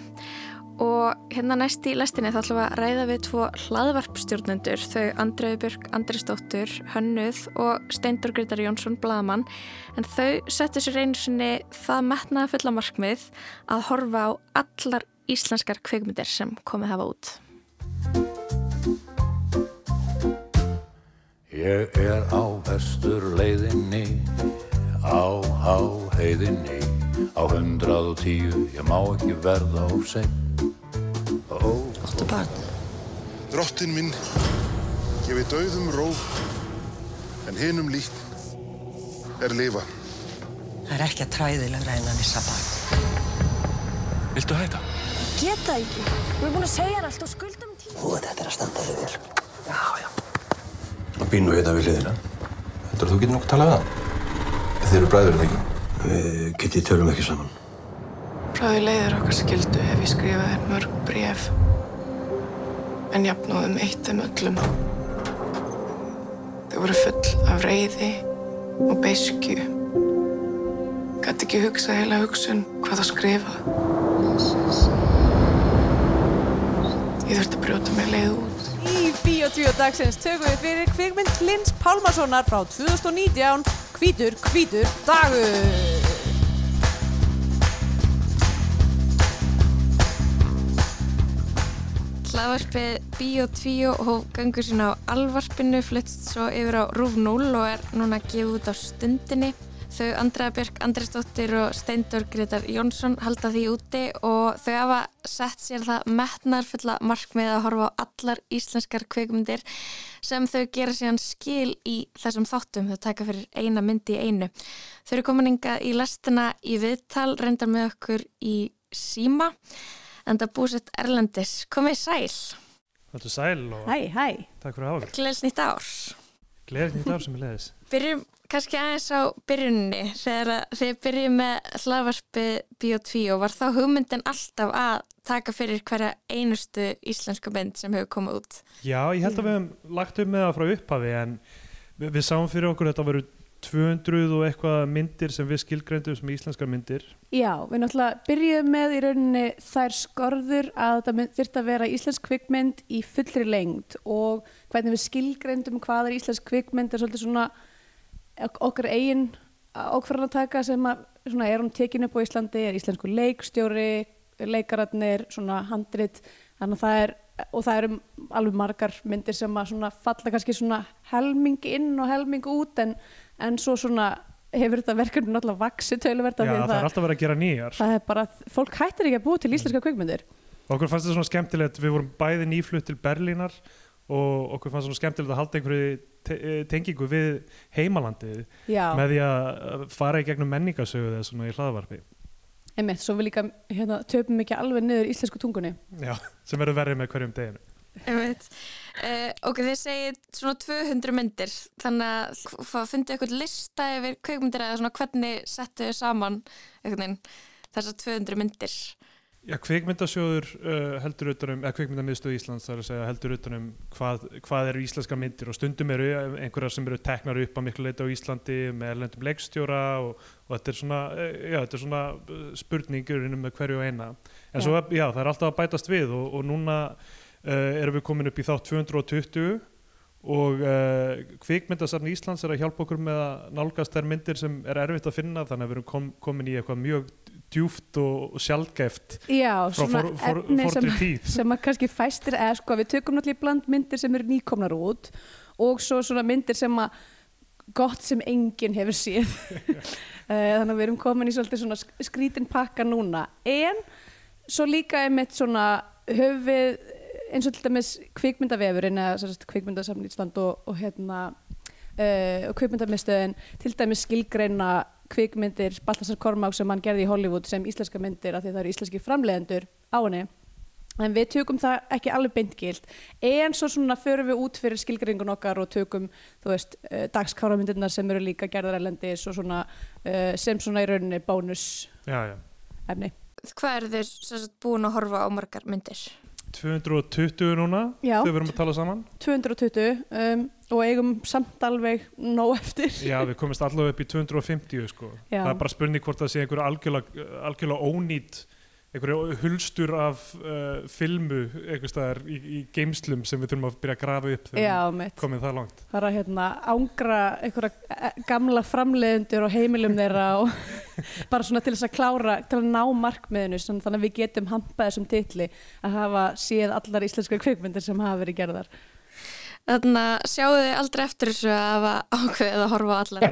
og hérna næst í lestinni þá ætlum við að ræða við tvo hlaðvarpstjórnendur þau Andreu Björg Andrisdóttur Hönnuð og Steindur Grytar Jónsson Blaðamann en þau settu sér einu sinni það metnaða fulla markmið að horfa á allar íslenskar kvikmyndir sem komið hafa út. Ég er á vestur leiðinni, á háheiðinni, á hundrað og tíu, ég má ekki verða of sein. Áttu barn? Drottin minn, gefi dauðum ró, en hinum líkt er lifa. Það er ekki að træðilegra en að missa barn. Viltu hætta? Geta ekki. Við erum búin að segja allt og skuldum tíma. Þú þetta er að standa þig vel. Já, já. Og býn nú hérna við hliðina. Heldur þú getur nokkuð talað við hann? Þið eru bræður en ekki? Við getið tölum ekki saman. Því leiðir okkar skildu hef ég skrifað þér mörg bref. En jafnóðum eitt þeim öllum. Þau voru full af reyði og beiskju. Gæti ekki hugsa heila hugsun hvað það skrifa. Ég þurfti að brjóta mig leið út. Í Bíotvíu dagsins tökum við fyrir kvikmynd Lins Pálmarssonar frá 2019 Hvítur, hvítur dagur Hlaðvarpið Bíó 2 hóf gangur sína á alvarpinu, flyttst svo yfir á Rúf 0 og er núna gefið út á stundinni. Þau Andrea Björk Andresdóttir og Steindor Gretar Jónsson halda því úti og þau hafa sett sér það metnarfulla markmið að horfa á allar íslenskar kveikmyndir sem þau gera síðan skil í þessum þáttum. Þau taka fyrir eina myndi í einu. Þau eru komin inga í lestina í viðtal, reyndar með okkur í síma en það búsett Erlendis. Komið sæl. Þetta er sæl og Hæ, hæ takk fyrir áður. Gleðis nýtt ár. Gleðið nýtt ár sem er leiðis. [laughs] Byrjum kannski aðeins á byrjunni þegar að- þið byrjum með hlaðvarpi Bíó2 og var þá hugmyndin alltaf að taka fyrir hverja einustu íslensku mynd sem hefur komið út. Já, ég held að við hefum lagt upp með það frá upphafi en við, við sáum fyrir okkur að þetta veru 200 og eitthvað myndir sem við skilgreyndum sem íslenskar myndir. Já, við náttúrulega byrjuðum með í rauninni þær skorður að það þurft að vera íslensk kvikmynd í fullri lengd og hvernig við skilgreindum hvað er íslensk kvikmynd er svolítið svona ok- okkar eigin ákvarðan að taka sem að svona, er hún tekin upp á Íslandi, er íslensku leikstjóri, leikararnir, svona handrit, þannig að það er og það eru alveg margar myndir sem að falla kannski svona helming inn og helming út en, en svo svona hefur þetta verkefni náttúrulega vaksið tölverda Já, það er alltaf verið að gera nýjar. það er bara, fólk hættir ekki að búa til íslenska kvikmyndir Okkur fannst þetta svona skemmtilegt, við vorum bæði nýflutt til Berlínar og okkur fannst svona skemmtilegt að halda einhverju te eh, tengingu við heimalandið Já. með því að fara í gegnum menningasögu þess svona í hlaðvarpi. einmitt, svo við líka hérna, töpum ekki alveg niður íslensku tungunni Já, sem verður verið með hverjum deginu. Uh, ok, þið segið svona 200 myndir þannig að fundið eitthvað lista yfir kveikmyndir eða svona hvernig settu þið saman þessar 200 myndir? Já, kvikmyndasjóður uh, heldur utanum, eða kvikmyndamiðstöð Íslands þar að segja heldur utanum hvað, hvað eru íslenska myndir og stundum eru einhverjar sem eru teknar upp á miklu leiti á Íslandi með erlendum leikstjóra og, og þetta er svona, já, þetta er svona spurningur innum með hverju og eina. En svo, já, það er alltaf að bætast við og, og núna erum við komin upp í þátt 220 og uh, kvikmyndasafn Íslands er að hjálpa okkur með að nálgast þær myndir sem er erfitt að finna þannig að við erum kom, komin í eitthvað mjög djúft og sjálfgeft Já, frá svona for, for, fornri tíð. [laughs] sem að kannski fæstir eða sko, við tökum náttúrulega í bland myndir sem eru nýkomnar út og svo svona myndir sem að gott sem enginn hefur séð. [laughs] Eh, þannig að við erum komin í svona sk- skrítin pakka núna. En svo líka einmitt svona höfum við eins og til dæmis kvikmyndavefurinn eða kvikmyndasamn Ísland og, og hérna uh, og kvikmyndamistöðin til dæmis skilgreina kvikmyndir Baltasar Kormák sem hann gerði í Hollywood sem íslenska myndir af því það eru íslenski framleiðendur á henni en við tökum það ekki alveg beintgilt en svo svona förum við út fyrir skilgreiningun okkar og tökum þú veist uh, dagskáramyndirnar sem eru líka gerðar erlendis og svona uh, sem svona í rauninni bónus Já, já. efni Hvað sem sagt búin að horfa á margar myndir? 220 núna Já. þegar við erum að tala saman 220 um, og eigum samt alveg nóg eftir Já, við komumst allavega upp í 250 sko. Það er bara spurning hvort það sé einhver algjörlega, algjörlega ónýtt einhverju hulstur af uh, filmu einhvers staðar í, í geimslum sem við þurfum að byrja að grafa upp þegar við komið það langt Það er að hérna, ángra einhverja eh, gamla framleiðendur og heimilum þeirra og [laughs] bara svona til þess að klára, til að ná markmiðinu þannig að við getum hampað þessum titli að hafa séð allar íslenskar kvikmyndir sem hafa verið gerðar. Þannig að sjáu þið aldrei eftir þessu að hafa ákveðið að horfa á allar.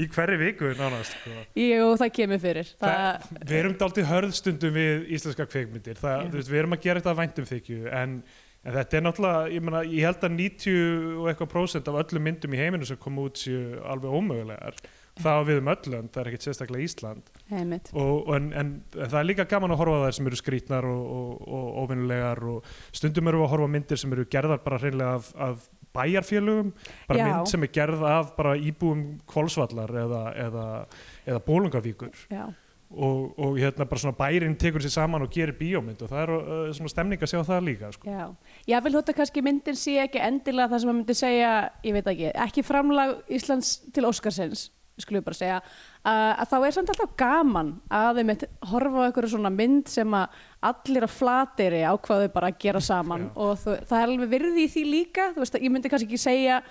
í hverju viku nánast sko. Jú, það kemur fyrir. Það, við erum dálítið hörðstundum við íslenska kveikmyndir það, þú veist, við erum að gera þetta að væntum þykju en, en þetta er náttúrulega ég, mena, ég held að 90 og eitthvað prósent af öllum myndum í heiminu sem kom út séu alveg ómögulegar það við um öll lönd, það er ekkert sérstaklega Ísland. Og, og en, en, það er líka gaman að horfa þær sem eru skrítnar og, og, og óvinnulegar og stundum eru að horfa myndir sem eru gerðar bara hreinlega af, af bæjarfélögum bara Já. mynd sem er gerð af bara íbúum kvolsvallar eða, eða, eða bólungavíkur og, og hérna bara svona bærin tekur sér saman og gerir bíómynd og það er uh, svona stemning að sjá það líka sko. Já, ég vil þótt að kannski myndin sé ekki endilega það sem að myndi segja, ég veit ekki, ekki framlag Íslands til Óskarsins, skulum við bara segja, að þá er samt alltaf gaman að þeim horfa á einhverju svona mynd sem að allir á flateri ákvaðu bara að gera saman og þú, það er alveg virði í því líka, þú veist að ég myndi kannski ekki segja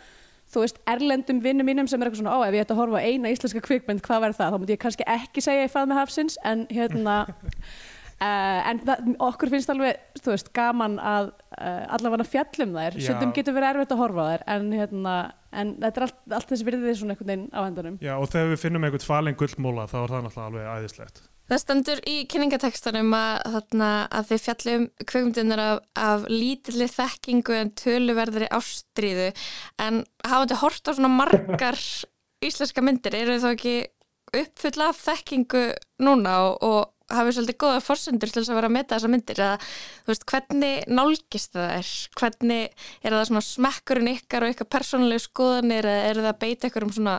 þú veist, erlendum vinnum mínum sem er eitthvað svona, ó, ef ég ætti að horfa á eina íslenska kvikmynd, hvað verður það? Þá myndi ég kannski ekki segja í fað með hafsins, en hérna [laughs] Uh, en það, okkur finnst alveg þú veist, gaman að uh, allavega fjallum þær, stundum getur verið erfitt að horfa þær en, hérna, en þetta er allt, allt þessi virðið svona einhvern veginn á hendunum Já, og þegar við finnum einhvern falin gullmóla þá er það náttúrulega alveg æðislegt. Það stendur í kynningatekstunum að, þarna, að þið fjallum kvöngmyndunar af, af lítilli þekkingu en töluverðri ástríðu. En hafandi hort á svona margar [laughs] íslenska myndir, eru þá ekki uppfull af þekkingu núna og, og hafið svolítið góða forsendur til þess að vera að meta þessa myndir eða þú veist, hvernig nálgist það er hvernig, er það svona smekkurinn ykkar og ykkar persónulegu skoðanir eða eru það að beita ykkur um svona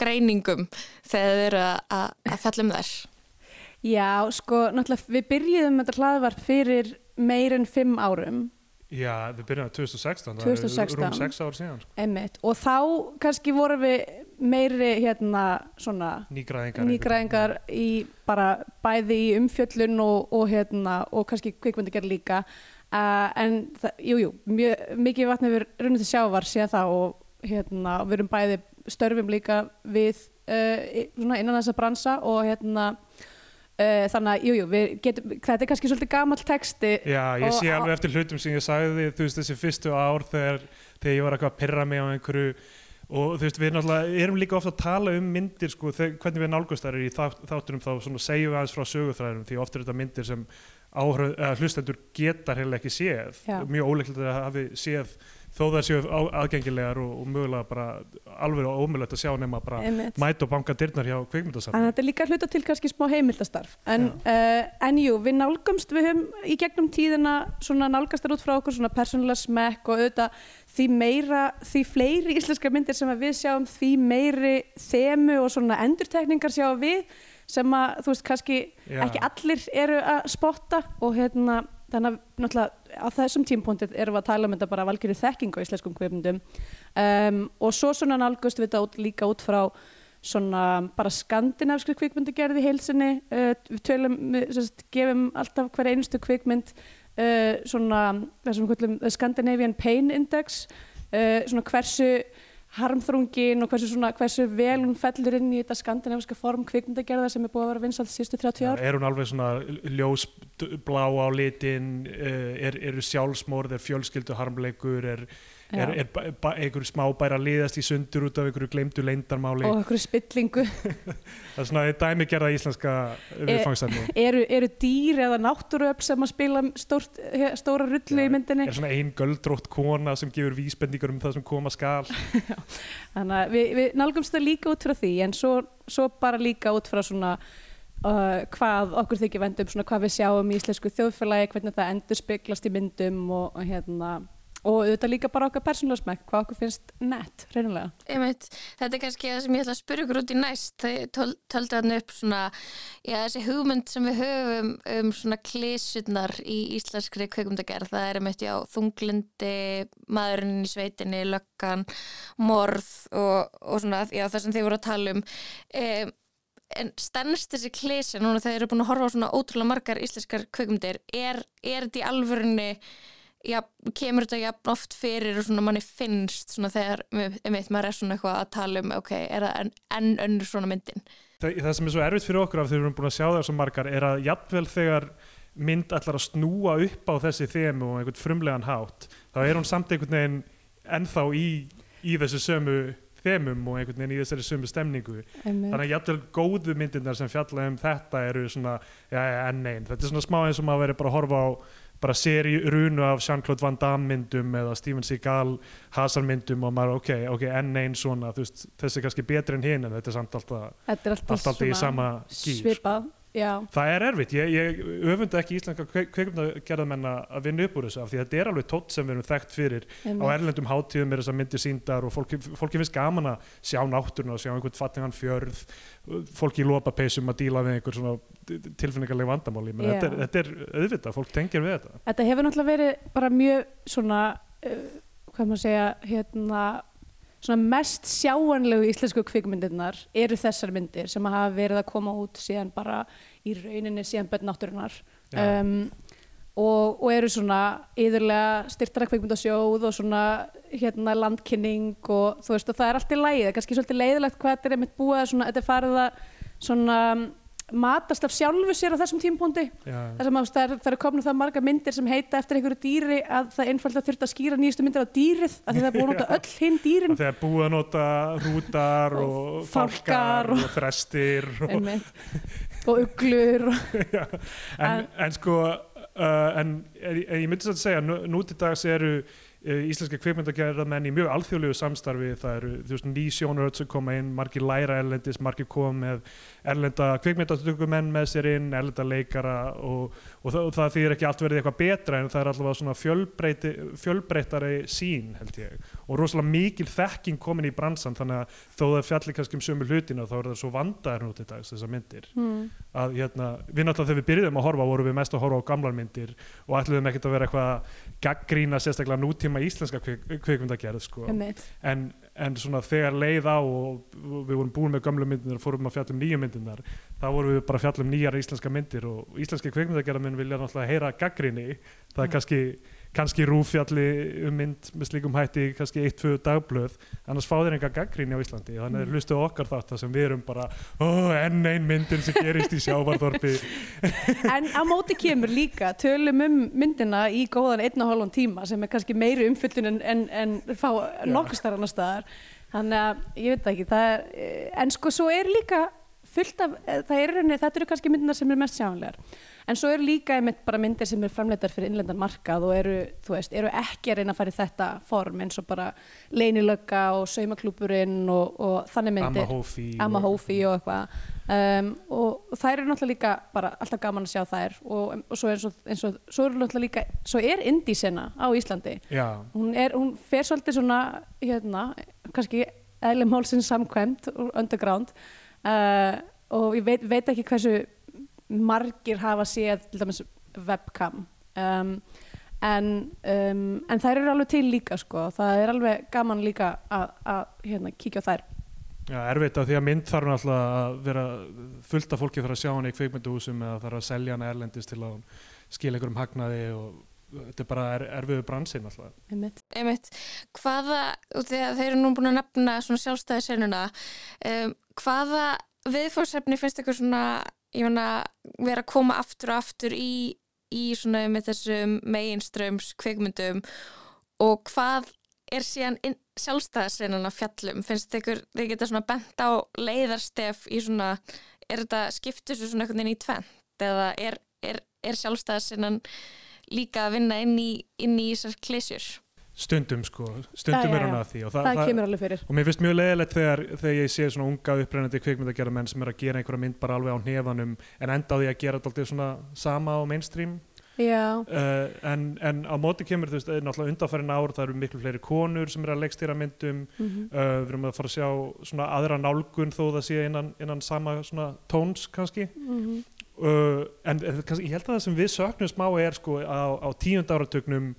greiningum þegar þið eru að, að, að fjalla um þær Já, sko, náttúrulega við byrjuðum þetta hlaðvarp fyrir meir en fimm árum Já, við byrjum á 2016, 2016. það er rúm 6 ár síðan sko. einmitt, og þá kannski vorum við meiri hérna svona Nýgræðingar nýgræðingar í bara bæði í umfjöllun og, og hérna og kannski kvikmyndagerð líka. Uh, en það, jú, mikið vatni við runnið til sjávar síðan það og hérna við erum bæði störfum líka við uh, svona innan þessa bransa og hérna uh, þannig að jú, jú, við getum, þetta er kannski svolítið gamall texti Já, ég sé alveg eftir hlutum sem ég sagði þú veist þessi fyrstu ár þegar, þegar ég var eitthvað að pyrra mig á einhverju og þú veist við náttúrulega erum líka ofta að tala um myndir sko, þegar, hvernig við nálgast þær í þátt, þáttunum þá svona segjum við aðeins frá sögutræðinum því oft er þetta myndir sem áhrif, eða, hlustendur geta heila ekki séð Já. mjög óleiklegt að hafi séð þó það séu aðgengilegar og, og mögulega bara alveg ómögulegt að sjá nema bara Einmitt. mæta og banka dyrnar hjá kvikmyndasafni En þetta er líka hluta til kannski smá heimildastarf en, uh, en jú, við nálgumst við höfum í gegnum tíðina svona nálgastar út frá okkur svona persónulega smekk og auðvitað því meira, því fleiri íslenska myndir sem við sjáum því meiri þemu og svona endurtekningar sjáum við sem að þú veist kannski Já. ekki allir eru að spotta og hérna þannig að náttúrulega á þessum tímpúntið erum við að tala um þetta bara valgjöru þekking á íslenskum kveipmyndum um, og svo svona nálgust við þetta út, líka út frá svona bara skandinavskri kvikmyndagerði í heilsinni uh, við tölum, við sérst, gefum alltaf hverja einustu kvikmynd uh, svona þessum kvöldum Scandinavian Pain Index. Uh, svona hversu harmþrungin og hversu, svona, hversu vel hún fellur inn í þetta skandinaviska form kvikmyndagerða sem er búið að vera vinsalt síðustu 30 ár er hún alveg svona ljósblá á litin er, eru er harmleikur er, Já. er, er ba- ba- einhver smábæra liðast í sundur út af einhverju gleymdu leyndarmáli? Og einhverju spillingu. [laughs] Það er svona dæmi gerða íslenska viðfangsefni. eru, eru dýr eða náttúruöfn sem að spila stórt, stóra rullu í myndinni? er svona ein göldrótt kona sem gefur vísbendingar um það sem koma skal. [laughs] Þannig að við, við nálgumst það líka út frá því en svo, svo bara líka út frá svona uh, hvað okkur þykir vendum svona hvað við sjáum í íslensku þjóðfélagi hvernig það endur speglast í myndum og, og hérna og auðvitað líka bara okkar persónulega smekk hvað okkur finnst nett, reynilega Einmitt, þetta er kannski það sem ég ætla að spyrja ykkur út í næst. Þau töl- töldu hann upp svona já, þessi hugmynd sem við höfum um svona klísutnar í íslenskri kveikumdagerð, það er einmitt já þunglindi, maðurinn í sveitinni löggan, morð og, og svona, já það sem þið voru að tala um. Um en stennst þessi klísi núna þegar þeir eru búin að horfa á svona ótrúlega margar íslenskar kveikmyndir er, er þetta í alvörunni já, kemur þetta jafn oft fyrir og svona manni finnst svona þegar einmitt, maður er svona eitthvað að tala um ok, er það enn en önnur svona myndin? Það, það sem er svo erfitt fyrir okkur af því við erum búin að sjá það svo margar er að jafnvel þegar mynd ætlar að snúa upp á þessi þemu og einhvern frumlegan hátt þá er hún samt einhvern veginn ennþá í, í þessu sömu þemum og einhvern veginn í þessari sömu stemningu. Einmitt. þannig að jafnvel góðu myndirnar sem fjalla um þetta eru svona, já, já, enn einn þetta er svona smá eins og maður verið bara að horfa á bara seri runu af Jean-Claude Van Damme myndum eða Steven Seagal Hazard myndum og maður, ok, ok, enn einn svona, þú veist, þessi er kannski betri en hinn en þetta er samt alltaf, alltaf, alltaf í sama gýr svipað, já. Það er erfitt, ég, ég öfunda ekki íslenska kveikmyndagerðamenn að vinna upp úr þessu af því að þetta er alveg tótt sem við erum þekkt fyrir Einmitt. á erlendum hátíðum er þess að myndir síndar og fólki, fólki finnst gaman að sjá náttúruna og sjá einhvern fattingan fjörð fólki í lopapeysum að díla við einhver svona tilfinningarleg vandamáli menn Já. þetta, þetta er auðvitað, fólk tengir við þetta Þetta hefur náttúrulega verið bara mjög svona, uh, hvað maður segja, hérna, svona mest sjáanlegu íslensku kvikmyndirnar eru þessar myndir sem hafa verið að koma út síðan bara í rauninni síðan bönn náttúrunar Já. um, og, og eru svona yðurlega styrtara kvikmyndasjóð og svona hérna landkynning og þú veist og það er allt í er kannski svolítið leiðilegt hvað þetta er einmitt búið að svona, þetta er farið að svona matast af sjálfu sér á þessum tímpúndi þar sem að það er, það er komnum það marga myndir sem heita eftir einhverju dýri að það einfalda þurft að skýra nýjustu myndir á dýrið af því það er búið að nota öll hinn dýrin. Þegar búið að nota rútar og, fálkar fálkar og, og- þrestir og, og uglur og, [laughs] Já, en, en sko uh, en, en ég myndi satt að segja nú, nú til dags eru uh, íslenska kvikmyndagerðamenn í mjög alþjóðlegu samstarfi. Það eru þú veist ný sjónuröld sem koma inn margir læra erlendis, margir koma með erlenda kvikmyndatökumenn með sér inn erlenda leikara og, og, það, það þýðir ekki allt verið eitthvað betra en það er allavega svona fjölbreytari sín held ég. Og rosalega mikil þekking komin í bransan þannig að þó það fjallir kannski um sömu hlutina þá er það svo vandaður nú til dags þessar myndir. Mm. að hérna, við náttúrulega þegar við byrjuðum að horfa vorum við mest að horfa á gamlar myndir og ætluðum ekkert að vera eitthvað gaggrína sérstaklega nútíma íslenska kvik, kvikmyndagerð sko. En, en svona þegar leið á og við vorum búin með gamlu myndirnar og fórum að fjalla um nýju myndirnar þá vorum við bara að fjalla um nýjar íslenska myndir og íslenski kvikmyndagerðarminn vilja náttúrulega heyra gaggríni það er kannski kannski rúfjalli um mynd með slíkum hætti kannski eitt, tvö dagblöð annars fá þeir enga gaggríni á Íslandi. Þannig er Mm. hlustu okkar þátt sem við erum bara ó, enn ein myndin sem gerist í sjávarþorpi. [laughs] En á móti kemur líka tölum um myndina í góðan einn og hálfum tíma sem er kannski meiri umfyllun en, en, en fá nokkuð starf annar staðar. Þannig að ég veit ekki er, eh, en sko svo er líka fullt af, eh, það er rauninni, þetta eru kannski myndinar sem eru mest sjáanlegar en svo eru líka einmitt bara myndir sem eru framleitar fyrir innlendan markað og eru, þú veist, eru ekki að reyna að fara í þetta form eins og bara leinilögga og saumaklúburinn og, og þannig myndir. Amma Hófi Amma og- og eitthvað. Um, og, þær eru náttúrulega líka bara alltaf gaman að sjá þær og, og svo, og, eins og, svo eru náttúrulega líka svo er indísena á Íslandi. Hún, er, hún fer svolítið svona hérna, kannski eðli málsins samkvæmt underground uh, og ég veit, veit ekki hversu margir hafa séð til dæmis webcam um, en, um, en þær eru alveg til líka sko, það er alveg gaman líka að, að hérna, kíkja á þær Já, erfitt af því að mynd þarf náttúrulega að vera fullt af fólki þarf að sjá hana í kveikmynduhúsum eða þarf að selja hana erlendis til að hún skila einhverjum hagnaði og þetta er bara er, erfiðu bransin alltaf. Einmitt. Einmitt. Hvaða, þegar þeir eru nú búin að nefna svona sjálfstæði senuna, um, hvaða viðfórsefni finnst ykkur svona, ég meina, vera að koma aftur og aftur í, í svona með þessum meginströms kvikmyndum og hvað er síðan sjálfstæðisreinan að fjallum? Finnst þeir geta svona bent á leiðarstef í svona, er þetta skiptur svo svona einhvern veginn í tvent eða er, er, er sjálfstæðisreinan líka að vinna inn í, í þessar klísjur? Stundum sko, stundum er já. að því. Og Það kemur alveg fyrir. Og mér finnst mjög leiðilegt þegar, þegar ég sé svona unga upprennandi kvikmyndagerða menn sem er að gera einhverja mynd bara alveg á nefanum en enda á því að gera þetta svona sama á mainstream. Uh, en, en á móti kemur þú veist, eh, náttúrulega undanfærin ár það eru miklu fleiri konur sem eru að leikstýra myndum Mhm. uh, við erum að fara að sjá svona aðra nálgun þó það sé innan, innan sama svona tóns kannski Mhm. uh, en, kannski, ég held að það sem við söknum smá er sko á, á tíund áratugnum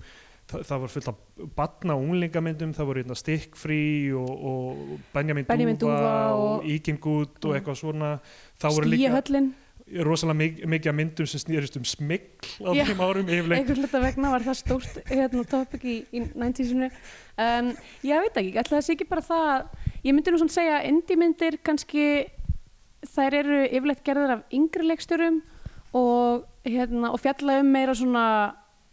það, það var fullt af batna og unglingamyndum, það voru hérna stikkfrí og, og Benjamin, Benjamin Dúfa og, og- Íkingút og eitthvað svona. Skíahöllin rosalega mik mikið myndum sem snýrist um smikl á Já. þeim árum yfirleitt. einhvern hluta vegna var það stórt [laughs] hérna, topic í, í 90-sinu um, ég veit ekki, ætla það sé ekki bara það ég myndi nú svona segja að indie myndir kannski þær eru yfirleitt gerðar af yngri leikstjórum og, hérna, og fjalla um meira svona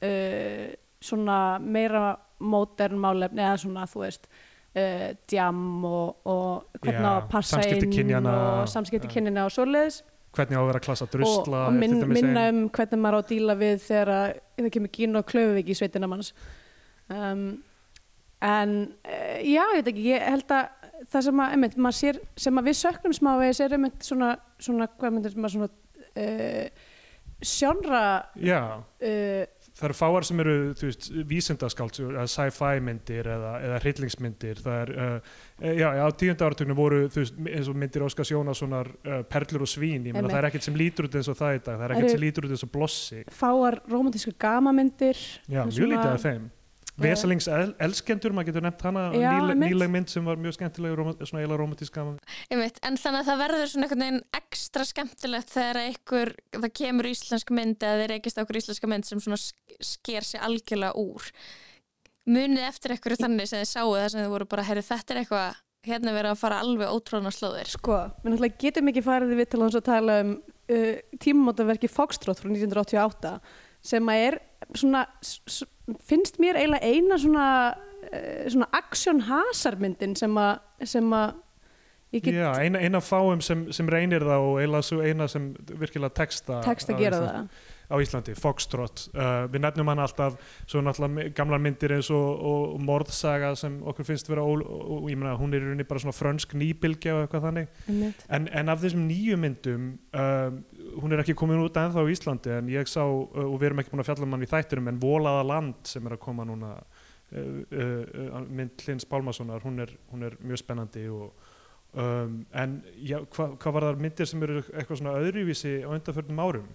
uh, svona meira modern málefni eða svona þú veist uh, djam og, og hvernig á að passa inn og samskipti já. kynjana og svoleiðis. hvernig á að vera að klassa drusla og, og minn, minna um hvernig maður á að díla við þegar að, það kemur gín og klöfuvík í sveitina manns. Um, en uh, já, ég veit ekki, ég held að það sem að, einmitt, maður sér, sem að við söknum smávegis er einmitt svona, svona hvað myndir maður svona uh, sjónra já, uh, það eru fáar sem eru veist, vísindaskáld, sci-fi myndir eða, eða hryllingsmyndir. Það er, uh, já, á tíunda áratugnum voru veist, eins og myndir Óskar Jónassonar uh, Perlur og svín, ég Einmitt. það er ekkert sem lítur út eins og það í dag, það er ekkert sem lítur út eins og blossi. fáar romantíska gamamyndir já, mjög lítið af þeim Vesalings el, elskendur, maður getur nefnt hana Já, nýleg, einmitt. nýleg mynd sem var mjög skemmtileg svona eiginlega romantísk gaman. Einmitt, en þannig að það verður svona einhvern veginn ekstra skemmtilegt þegar einhver, það kemur íslensk mynd eða þeir reykist okkur íslenska mynd sem svona sk- sker sig algjörlega úr. Munið eftir einhverju þannig sem þið sáu það sem þið voru bara, herri þetta er eitthvað hérna er verið að fara alveg ótróðna slóðir. Sko, við náttúrulega getum ekki farið við til að tala um uh, tímamótaverki Foxtrot frá 1988 sem að er svona finnst mér eiginlega eina svona uh, svona action hasarmyndin sem að sem að get Já, eina, eina fáum sem, sem reynir það og eiginlega svo eina sem virkilega texta Texta á gera Íslandi- á Íslandi, Foxtrot. Uh, við nefnum hann alltaf svo náttúrulega gamlar myndir eins og, og, morðsaga sem okkur finnst vera ól, og, ég meina hún er í rauninni bara svona frönsk nýbylgja og eitthvað þannig. En, en af þessum nýju myndum um, hún er ekki komin út ennþá á Íslandi en ég sá, uh, og við erum ekki búin að fjalla um hann í þættinum en Volaða land sem er að koma núna uh, uh, uh, mynd Hlins Pálmasonar, hún er, hún er mjög spennandi og um, en já, hva, hvað var það myndir sem eru eitthvað svona öðruvísi á undanförnum árum?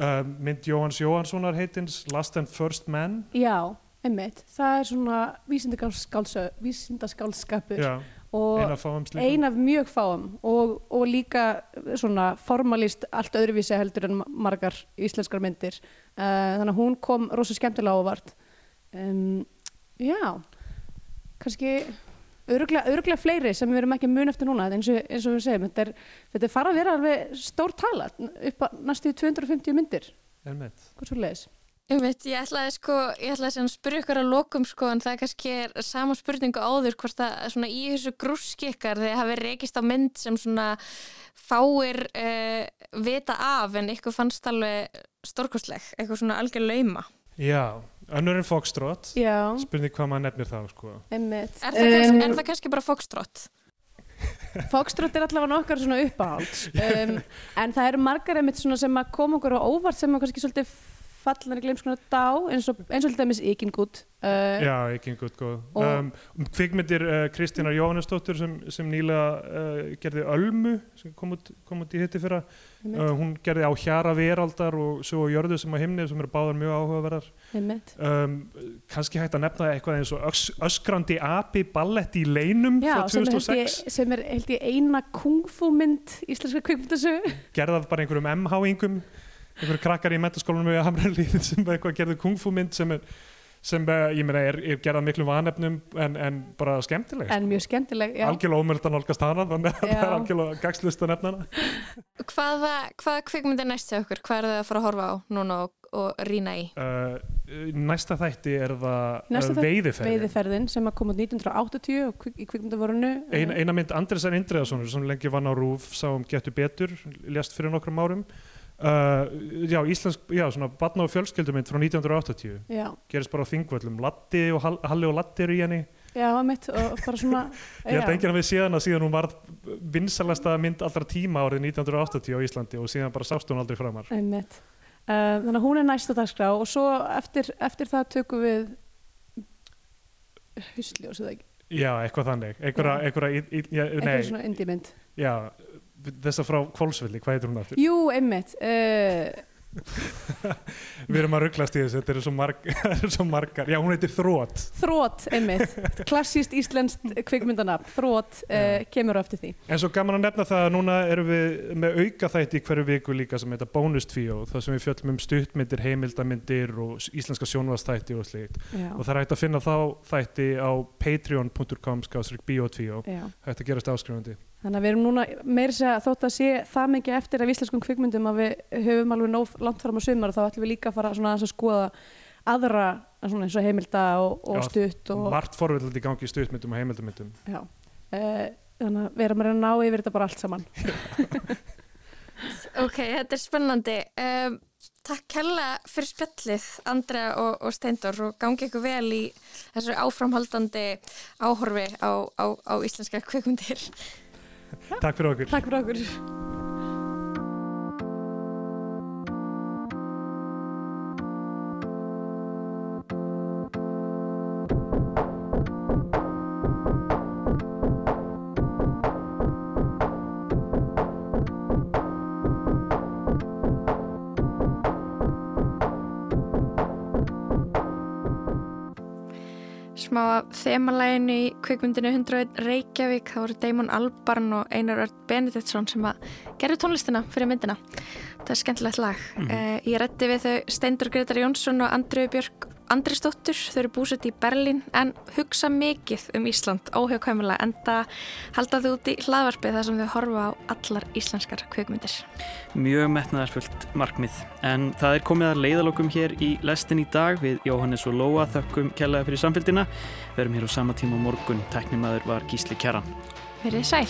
Um, mynd Jóhanns Jóhannssonar heitins Last and First Man. Já, einmitt, það er svona vísindaskálskapur ein af fáum slíkum. ein af mjög fáum og, og líka svona formalist allt öðruvísi heldur en margar íslenskar myndir uh, þannig að hún kom rosa skemmtilega ávart um, já kannski öruglega, öruglega fleiri sem við erum ekki mun eftir núna eins og, eins og við segjum, þetta er, þetta er fara að vera alveg stór tala upp að næstu 250 myndir Einmitt. hvað svo leiðis? Einmitt, ég ætlaði sko, ég ætlaði að spyrja ykkur að lokum sko en það kannski er sama spurningu áður hvort það svona í þessu grúski ykkar þið hafi reykist á mynd sem svona fáir uh, vita af en ykkur fannst alveg stórkostleg, eitthvað svona algjör lauma. Já, önnur en Já. spurning hvað maður nefnir þá sko. Einmitt. Er það, kannski, er það kannski bara fokstrott? Foxtrot er allavega nokkar svona uppáhald [laughs] um, en það eru margar einmitt svona sem að koma okkur á óvart sem að kannski svolítið fallan er glems konar dá eins og, eins og dæmis Ikingút uh, Já, einhvern góð. Og- Um, um kvikmyndir uh, Kristínar Jóhannesdóttur sem, sem nýlega uh, gerði Ölmu sem kom út, kom út í hitti fyrra. Uh, hún gerði á Hjara Veraldar og svo á Jörðu sem á himni sem eru báðar mjög áhugaverðar. Um, kannski hægt að nefna eitthvað eins og ös, öskrandi api ballett í leinum Já, frá sem er, held 2006. ég, sem er held ég eina kungfu mynd íslenska kvikmyndasögu gerðað bara einhverjum MH-ingum einhverjum krakkar í metaskólanum við Hamralíð sem bara eitthvað gerðu kungfúmynd sem er sem ég meina er, er gerðað miklum vanefnum en, en bara skemmtileg en mjög skemmtileg já. algjörlega ómöld að nálgast hana þannig að það er algjörlega gagslust að nefna hana Hvaða, hvaða kvikmynd er næst hjá okkur? Hvað er það að fara að horfa á núna og, og rýna í? uh, næsta þætti er það Næsta uh, veiðiferðin veiðiferðin sem að koma út 1980 og kvik, í kvikmyndavorunu Ein, eina mynd Andresar Indriðarssonar sem lengi vann á Rúf sáum Getur betur, lést fyrir nokkrum árum uh, já, íslensk, já, svona barna og fjölskyldumynd frá 1980 Já. gerist bara á þingvöllum. Latti og Hall- Halli og Latti eru í henni. Já, mitt og bara svona [laughs] ég held já. að enginn hafi síðan að síðan hún var vinsalasta mynd allra tíma árið 1980 á Íslandi og síðan bara sást hún aldrei framar. Uh, þannig að hún er næst á dagskrá og svo eftir, eftir það tökum við husljós eða ekki? Já, eitthvað þannig. Eitthvað svona indie mynd. Já, þessa frá Kvolsvilli, hvað heitir hún aftur? Jú, einmitt uh, [laughs] Við erum að rugglast í þessu, þetta eru svo, marg, [laughs] eru svo margar. Já, hún heitir Þrótt. Þrótt, einmitt, klassíst íslenskt kvikmyndanafn, þrótt uh, kemur á eftir því. En svo gaman að nefna það að núna erum við með auka þætti í hverju viku líka sem heita bónustvíó, það sem við fjöllum um stuttmyndir, heimildamindir og íslenska sjónvastætti og slíkt. Já. Og það er hægt að finna þá þætti á patreon.com skástrík biotvíó, hægt að gerast áskrifandi. Þannig að við erum núna meira segja þótt að sé það mikið eftir af íslenskum kvikmyndum að við höfum alveg nóg langt fram á sumar og þá ætlum við líka að fara svona aðeins að skoða aðra svona eins og heimilda og, og Já, stutt og Margt forvillandi í gangi í stuttmyndum og heimildamyndum. já. Uh, þannig að við erum að reyna að ná yfir þetta bara allt saman. [laughs] Ok, þetta er spennandi. Um, takk kella fyrir spjallið, Andrea og, og Steindor og gangi ykkur vel í þessu áframhaldandi áhorfi á, á, á íslenska kvikmyndir. Takk fyrir okkur. Takk fyrir okkur. Smá af þemalæginu í kvikmyndinu 101 Reykjavík, það voru Damon Albarn og Einar Örd Benediktsson sem að gerðu tónlistina fyrir myndina. Það er skemmtilegt lag. Mm. ég rætti við þau Steindur Gretar Jónsson og Andriu Björk Andrisdóttur, þau eru búsett í Berlín en hugsa mikið um Ísland óhjákvæmulega en það halda þau út í hlaðvarpið þar sem þau horfa á allar íslenskar kvikmyndir. Mjög metnaðarfullt markmið. En það er komið að leiðalokum hér í lestin í dag við Jóhannes og Lóa þökkum kjallaði fyrir samfélgina. Verum hér á sama tíma morgun. Teknimaður var Gísli Kjaran. Verið sæl.